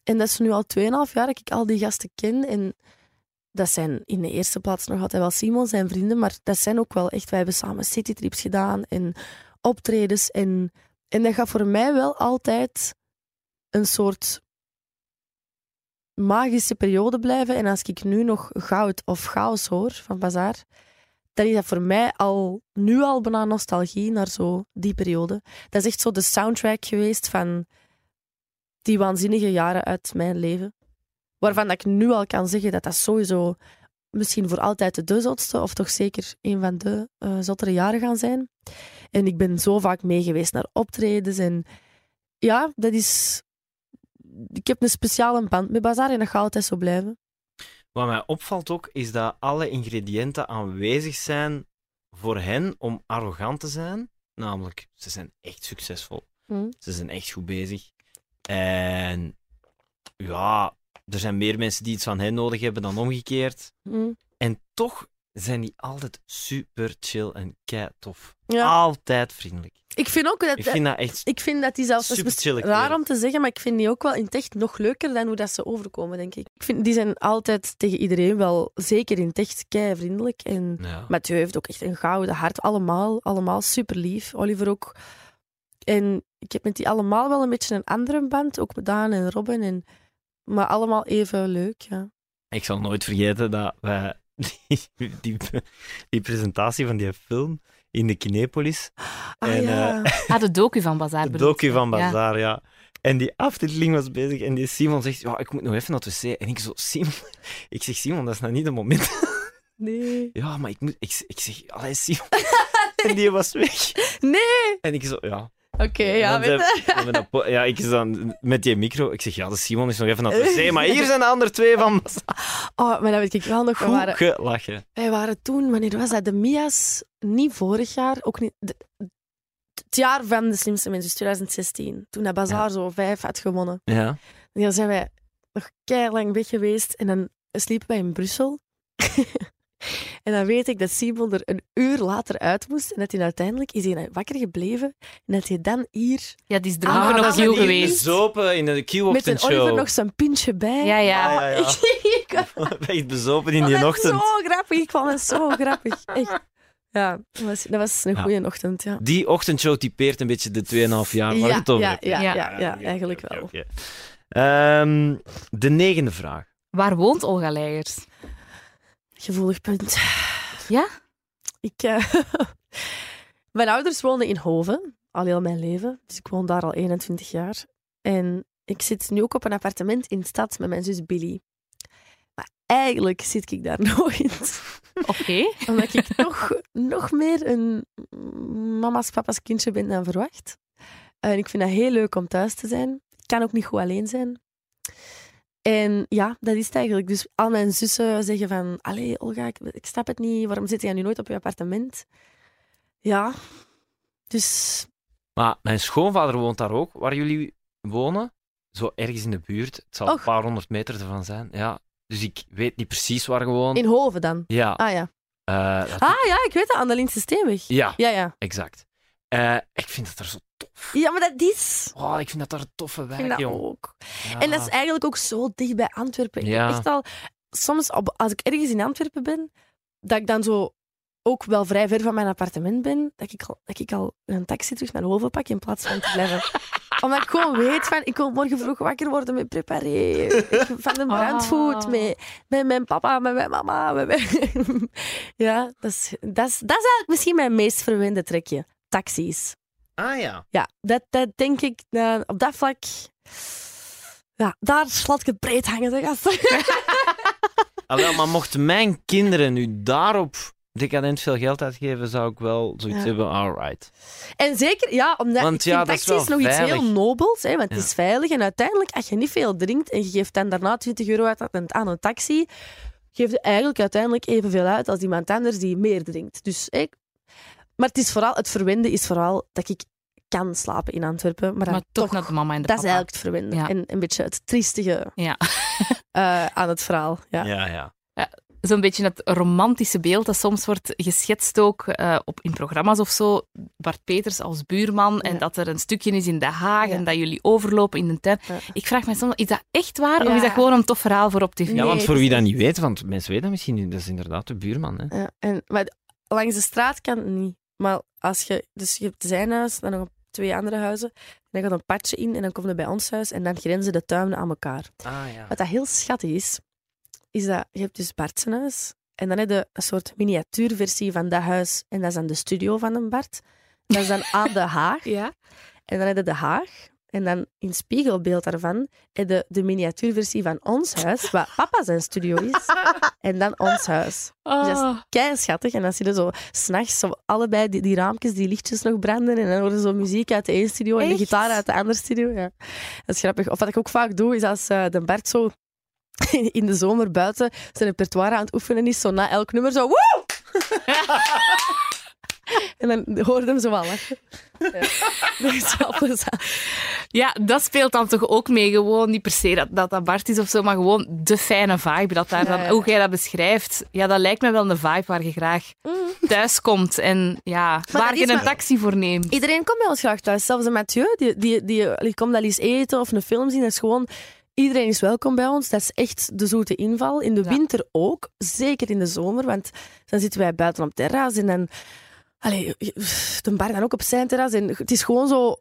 En dat is nu al 2,5 jaar dat ik al die gasten ken. En dat zijn in de eerste plaats nog altijd wel Simon, zijn vrienden, maar dat zijn ook wel echt... Wij hebben samen citytrips gedaan en optredens. En, en dat gaat voor mij wel altijd een soort magische periode blijven. En als ik nu nog goud of chaos hoor van Bazaar, dan is dat voor mij al, nu al bijna nostalgie naar zo die periode. Dat is echt zo de soundtrack geweest van die waanzinnige jaren uit mijn leven. Waarvan ik nu al kan zeggen dat dat sowieso misschien voor altijd de zotste, of toch zeker een van de uh, zottere jaren gaan zijn. En ik ben zo vaak mee geweest naar optredens. En ja, dat is... Ik heb een speciale band met Bazaar en dat gaat altijd zo blijven. Wat mij opvalt ook, is dat alle ingrediënten aanwezig zijn voor hen om arrogant te zijn. Namelijk, ze zijn echt succesvol. Hm. Ze zijn echt goed bezig. En ja, er zijn meer mensen die iets van hen nodig hebben dan omgekeerd. Hm. En toch zijn die altijd super chill en kei tof. Ja. Altijd vriendelijk. Ik vind ook dat... Ik vind dat echt Ik vind dat die zelfs... Super chille raar om te zeggen, maar ik vind die ook wel in het echt nog leuker dan hoe dat ze overkomen, denk ik. Ik vind, die zijn altijd tegen iedereen wel, zeker in het echt, kei vriendelijk. En Ja. Mathieu heeft ook echt een gouden hart. Allemaal, allemaal super lief. Oliver ook. En ik heb met die allemaal wel een beetje een andere band. Ook met Daan en Robin. En, maar allemaal even leuk, ja. Ik zal nooit vergeten dat wij die, die, die presentatie van die film in de Kinepolis, Ah En, ja. (laughs) Ah, de docu van Bazaar. de docu van Ja. Bazaar, ja. En die aftiteling was bezig en die Simon zegt, ja, ik moet nog even naar het wc. En ik zo, Simon... Ik zeg, Simon, dat is nou niet het moment. (laughs) Nee. Ja, maar ik moet... Ik, ik zeg, allee, Simon. (laughs) En die was weg. Nee! En ik zo, ja. Oké, ja. Weet je. ja, ik is dan met die micro. Ik zeg, ja, de Simon is nog even naar het wc. Maar hier (laughs) zijn de andere twee van. Oh, maar dat weet ik wel nog. We Goed waren, gelachen. wij waren toen, wanneer was dat? De Mia's, niet vorig jaar, ook niet... de- het jaar van de slimste mensen, dus 2016. Toen dat Bazaar zo vijf had gewonnen. Ja. En dan zijn wij nog lang weg geweest en dan sliepen wij in Brussel. (laughs) en dan weet ik dat Simon er een uur later uit moest en dat hij uiteindelijk is hij wakker gebleven en dat hij dan hier Ja, die is Ah, dronken dat op Q geweest. Bezopen in de met Q-ochtend een Oliver nog zijn pintje bij. Ja, ja. Ah, ja, ja. (laughs) Ik, (laughs) ik, Echt bezopen in die het ochtend. zo grappig. Ik vond het zo (laughs) grappig. Echt. Ja, dat was, dat was een Ja. goede ochtend. Ja. Die ochtendshow typeert een beetje de 2,5 jaar waar Ja, het over ja, ja, ja, Ja. eigenlijk wel. Ehm, de negende vraag. Waar woont Olga Leijers? Gevoelig punt. Ja? Ik, eh, (laughs) mijn ouders woonden in Hoven, al heel mijn leven. Dus ik woon daar al 21 jaar. En ik zit nu ook op een appartement in de stad met mijn zus Billy. Maar eigenlijk zit ik daar (laughs) nooit. Oké. Omdat ik toch nog meer een mama's, papa's kindje ben dan verwacht. En ik vind het heel leuk om thuis te zijn. Ik kan ook niet goed alleen zijn. En ja, dat is het eigenlijk. Dus al mijn zussen zeggen van... Allee, Olga, ik, ik snap het niet. Waarom zit jij nu nooit op je appartement? Ja. Dus... Maar mijn schoonvader woont daar ook, waar jullie wonen. Zo ergens in de buurt. Het zal Och. een paar honderd meter ervan zijn. Ja. Dus ik weet niet precies waar gewoon. In Hoven dan. Ja. Ah ja. eh, Ah ja, ik weet dat. Aan de Steenweg. ja, Ja, ja. exact. Eh, ik vind dat daar zo tof. Ja, maar dat is... Oh, ik vind dat daar een toffe Ik wijk, vind dat ook. Ja. En dat is eigenlijk ook zo dicht bij Antwerpen. Ik Ja. echt al, soms op, als ik ergens in Antwerpen ben, dat ik dan zo ook wel vrij ver van mijn appartement ben, dat ik al, dat ik al een taxi terug naar Hoven pak in plaats van te blijven. (laughs) Omdat ik gewoon weet van, ik wil morgen vroeg wakker worden met preparé. Ik- Van de brandvoet, Ah. met, met mijn papa, met mijn mama. Met mijn... (laughs) Ja, dat is, dat, is, dat is eigenlijk misschien mijn meest verwende trekje. Taxis. Ah ja. Ja, dat, dat denk ik, eh, op dat vlak... Ja, daar slaat ik het breed hangen, zeg gasten. (laughs) Ah, maar mochten mijn kinderen nu daarop decadent veel geld uitgeven, zou ik wel zoiets Ja. hebben, alright. En zeker, ja, omdat Want ik ja, vind dat is taxi wel nog iets heel nobels, hè, want het is veilig. En uiteindelijk, als je niet veel drinkt en je geeft dan daarna 20 euro uit aan- een taxi, geef je eigenlijk uiteindelijk evenveel uit als iemand anders die meer drinkt. Dus, hè, maar het, is vooral, het verwende is vooral dat ik kan slapen in Antwerpen, maar, dan Maar toch naar de mama en de dat is eigenlijk het verwende. Ja. En een beetje het triestige Ja. (laughs) eh, aan het verhaal. Ja. Ja, ja. Zo'n beetje het romantische beeld dat soms wordt geschetst ook eh, op, in programma's of zo. Bart Peters als buurman en Ja. dat er een stukje is in Den Haag Ja. en dat jullie overlopen in de tuin. Ja. Ik vraag me soms, is dat echt waar of Ja. is dat gewoon een tof verhaal voor op tv? Ja, want voor wie dat niet weet, want mensen weten dat misschien niet, dat is inderdaad de buurman. Hè. Ja, en, maar langs de straat kan het niet. Maar als je, dus je hebt zijn huis, dan nog twee andere huizen. Dan gaat een padje in en dan kom je bij ons huis en dan grenzen de tuinen aan elkaar. Ah ja. Wat dat heel schattig is, is dat je hebt dus Bart zijn huis en dan heb je een soort miniatuurversie van dat huis en dat is dan de studio van een Bart. Dat is dan aan de Haag. (laughs) Ja. En dan heb je de Haag En dan in spiegelbeeld daarvan heb je de miniatuurversie van ons huis, waar papa zijn studio is. (laughs) En dan ons huis. Dus dat Oh. is kei schattig. En dan zie je zo s'nachts zo allebei die, die raampjes, die lichtjes nog branden. En dan hoor je zo muziek uit de ene studio en de gitaar uit de andere studio. Ja. Dat is grappig. Of wat ik ook vaak doe, is als eh, de Bert zo (laughs) in de zomer buiten zijn repertoire aan het oefenen is, zo na elk nummer zo woe! (laughs) (laughs) en dan hoorde hem zo wel lachen. Ja. (laughs) Dat is wel plezant. Ja, dat speelt dan toch ook mee. Gewoon niet per se dat dat, dat Bart is of zo, maar gewoon de fijne vibe. Dat daar dan, Ja, ja. Hoe jij dat beschrijft, ja, dat lijkt me wel een vibe waar je graag thuis komt. En ja, waar je een maar- taxi voor neemt. Iedereen komt bij ons graag thuis. Zelfs een Mathieu, die, die, die, die komt wel eens eten of een film zien. Dat is gewoon... Iedereen is welkom bij ons. Dat is echt de zoete inval. In de Ja. winter ook. Zeker in de zomer. Want dan zitten wij buiten op het terras. En dan... Allee, de bar dan ook op zijn terras. En het is gewoon zo...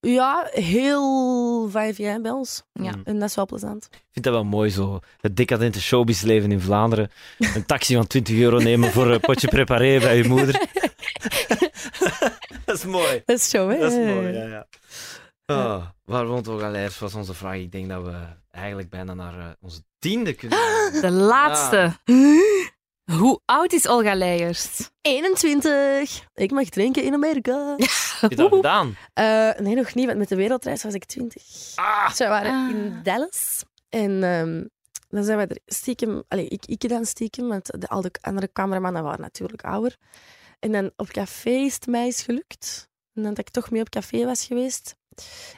Ja, heel vijf jaar bij ons. Ja. En dat is wel plezant. Ik vind dat wel mooi zo. Het decadente showbizleven in Vlaanderen. Een taxi van 20 euro nemen voor een potje preparé bij je moeder. (laughs) dat is mooi. Dat is show, hè? Dat is mooi, ja, ja. Oh, waar woont Olga Leijers, was onze vraag. Ik denk dat we eigenlijk bijna naar eh, onze tiende kunnen gaan. (laughs) De laatste. Hoe oud is Olga Leijers? 21. Ik mag drinken in Amerika. (laughs) Heb je dat gedaan? Eh, nee, nog niet, want met de wereldreis was ik 20. Ah, Dus we waren Ah. in Dallas. En ehm, dan zijn we er stiekem... Allee, ik, ik dan stiekem, want de, al de andere cameramannen waren natuurlijk ouder. En dan op café is het mij gelukt. En dan dat ik toch mee op café was geweest.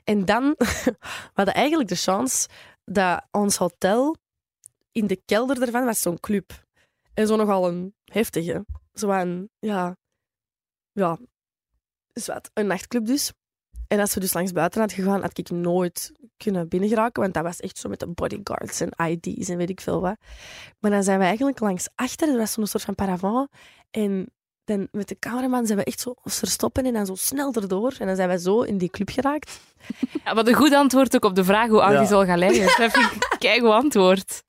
En dan (laughs) we hadden eigenlijk de chance dat ons hotel in de kelder ervan was zo'n club. En zo nogal een heftige. Zo een, ja... Ja, is wat. Een nachtclub dus. En als we dus langs buiten hadden gegaan, had ik nooit kunnen binnengeraken, want dat was echt zo met de bodyguards en ID's en weet ik veel wat. Maar dan zijn we eigenlijk langs achter, er was zo'n soort van paravent. En dan met de cameraman zijn we echt zo verstoppen en dan zo snel erdoor. En dan zijn we zo in die club geraakt. Ja, wat een goed antwoord ook op de vraag hoe oud Ja. is Olga Leijers. Dat vind ik een antwoord.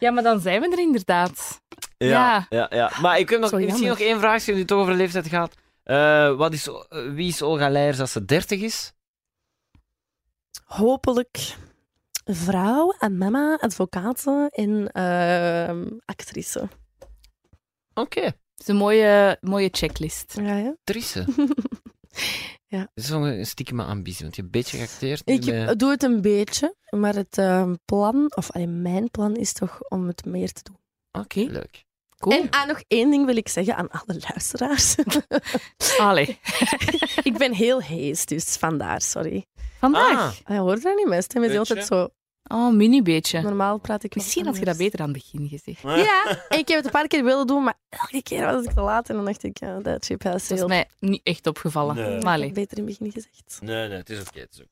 Ja, maar dan zijn we er inderdaad. Ja, Ja. ja. Maar ik heb nog, misschien nog één vraag, als het toch over de leeftijd gaat. Eh, wat is, eh, wie is Olga Leijers als ze 30 is? Hopelijk vrouw en mama, advocaten en ehm, actrice. Oké, Dat is een mooie, mooie checklist. Ja, (laughs) ja. actrice. Ja. Dat is wel een stiekeme ambitie, want je hebt een beetje geacteerd. nu Ik met- doe het een beetje, maar het ehm, plan, of allee, mijn plan is toch om het meer te doen. Oké, leuk. Cool. En ah, nog één ding wil ik zeggen aan alle luisteraars. (laughs) Allee. (laughs) ik ben heel hees, dus vandaar, sorry. Vandaag. Ah, Ah, je hoort dat niet, mijn stem is altijd zo... Oh, mini beetje. Normaal praat ik Misschien had je dat beter aan het begin gezegd. Ja, en (laughs) ik heb het een paar keer willen doen, maar elke keer was ik te laat. En dan dacht ik, ja, dat ship has Dat is mij niet echt opgevallen. Nee. Maar Ik allee. heb beter in het begin gezegd. Nee, nee, het is oké. het is oké.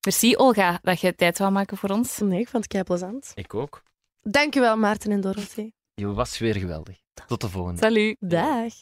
Merci Olga dat je tijd wou maken voor ons. Nee, ik vond het kei plezant. Ik ook. Dankjewel, Maarten en Dorothee. Je was weer geweldig. Tot de volgende. Salut. Dag.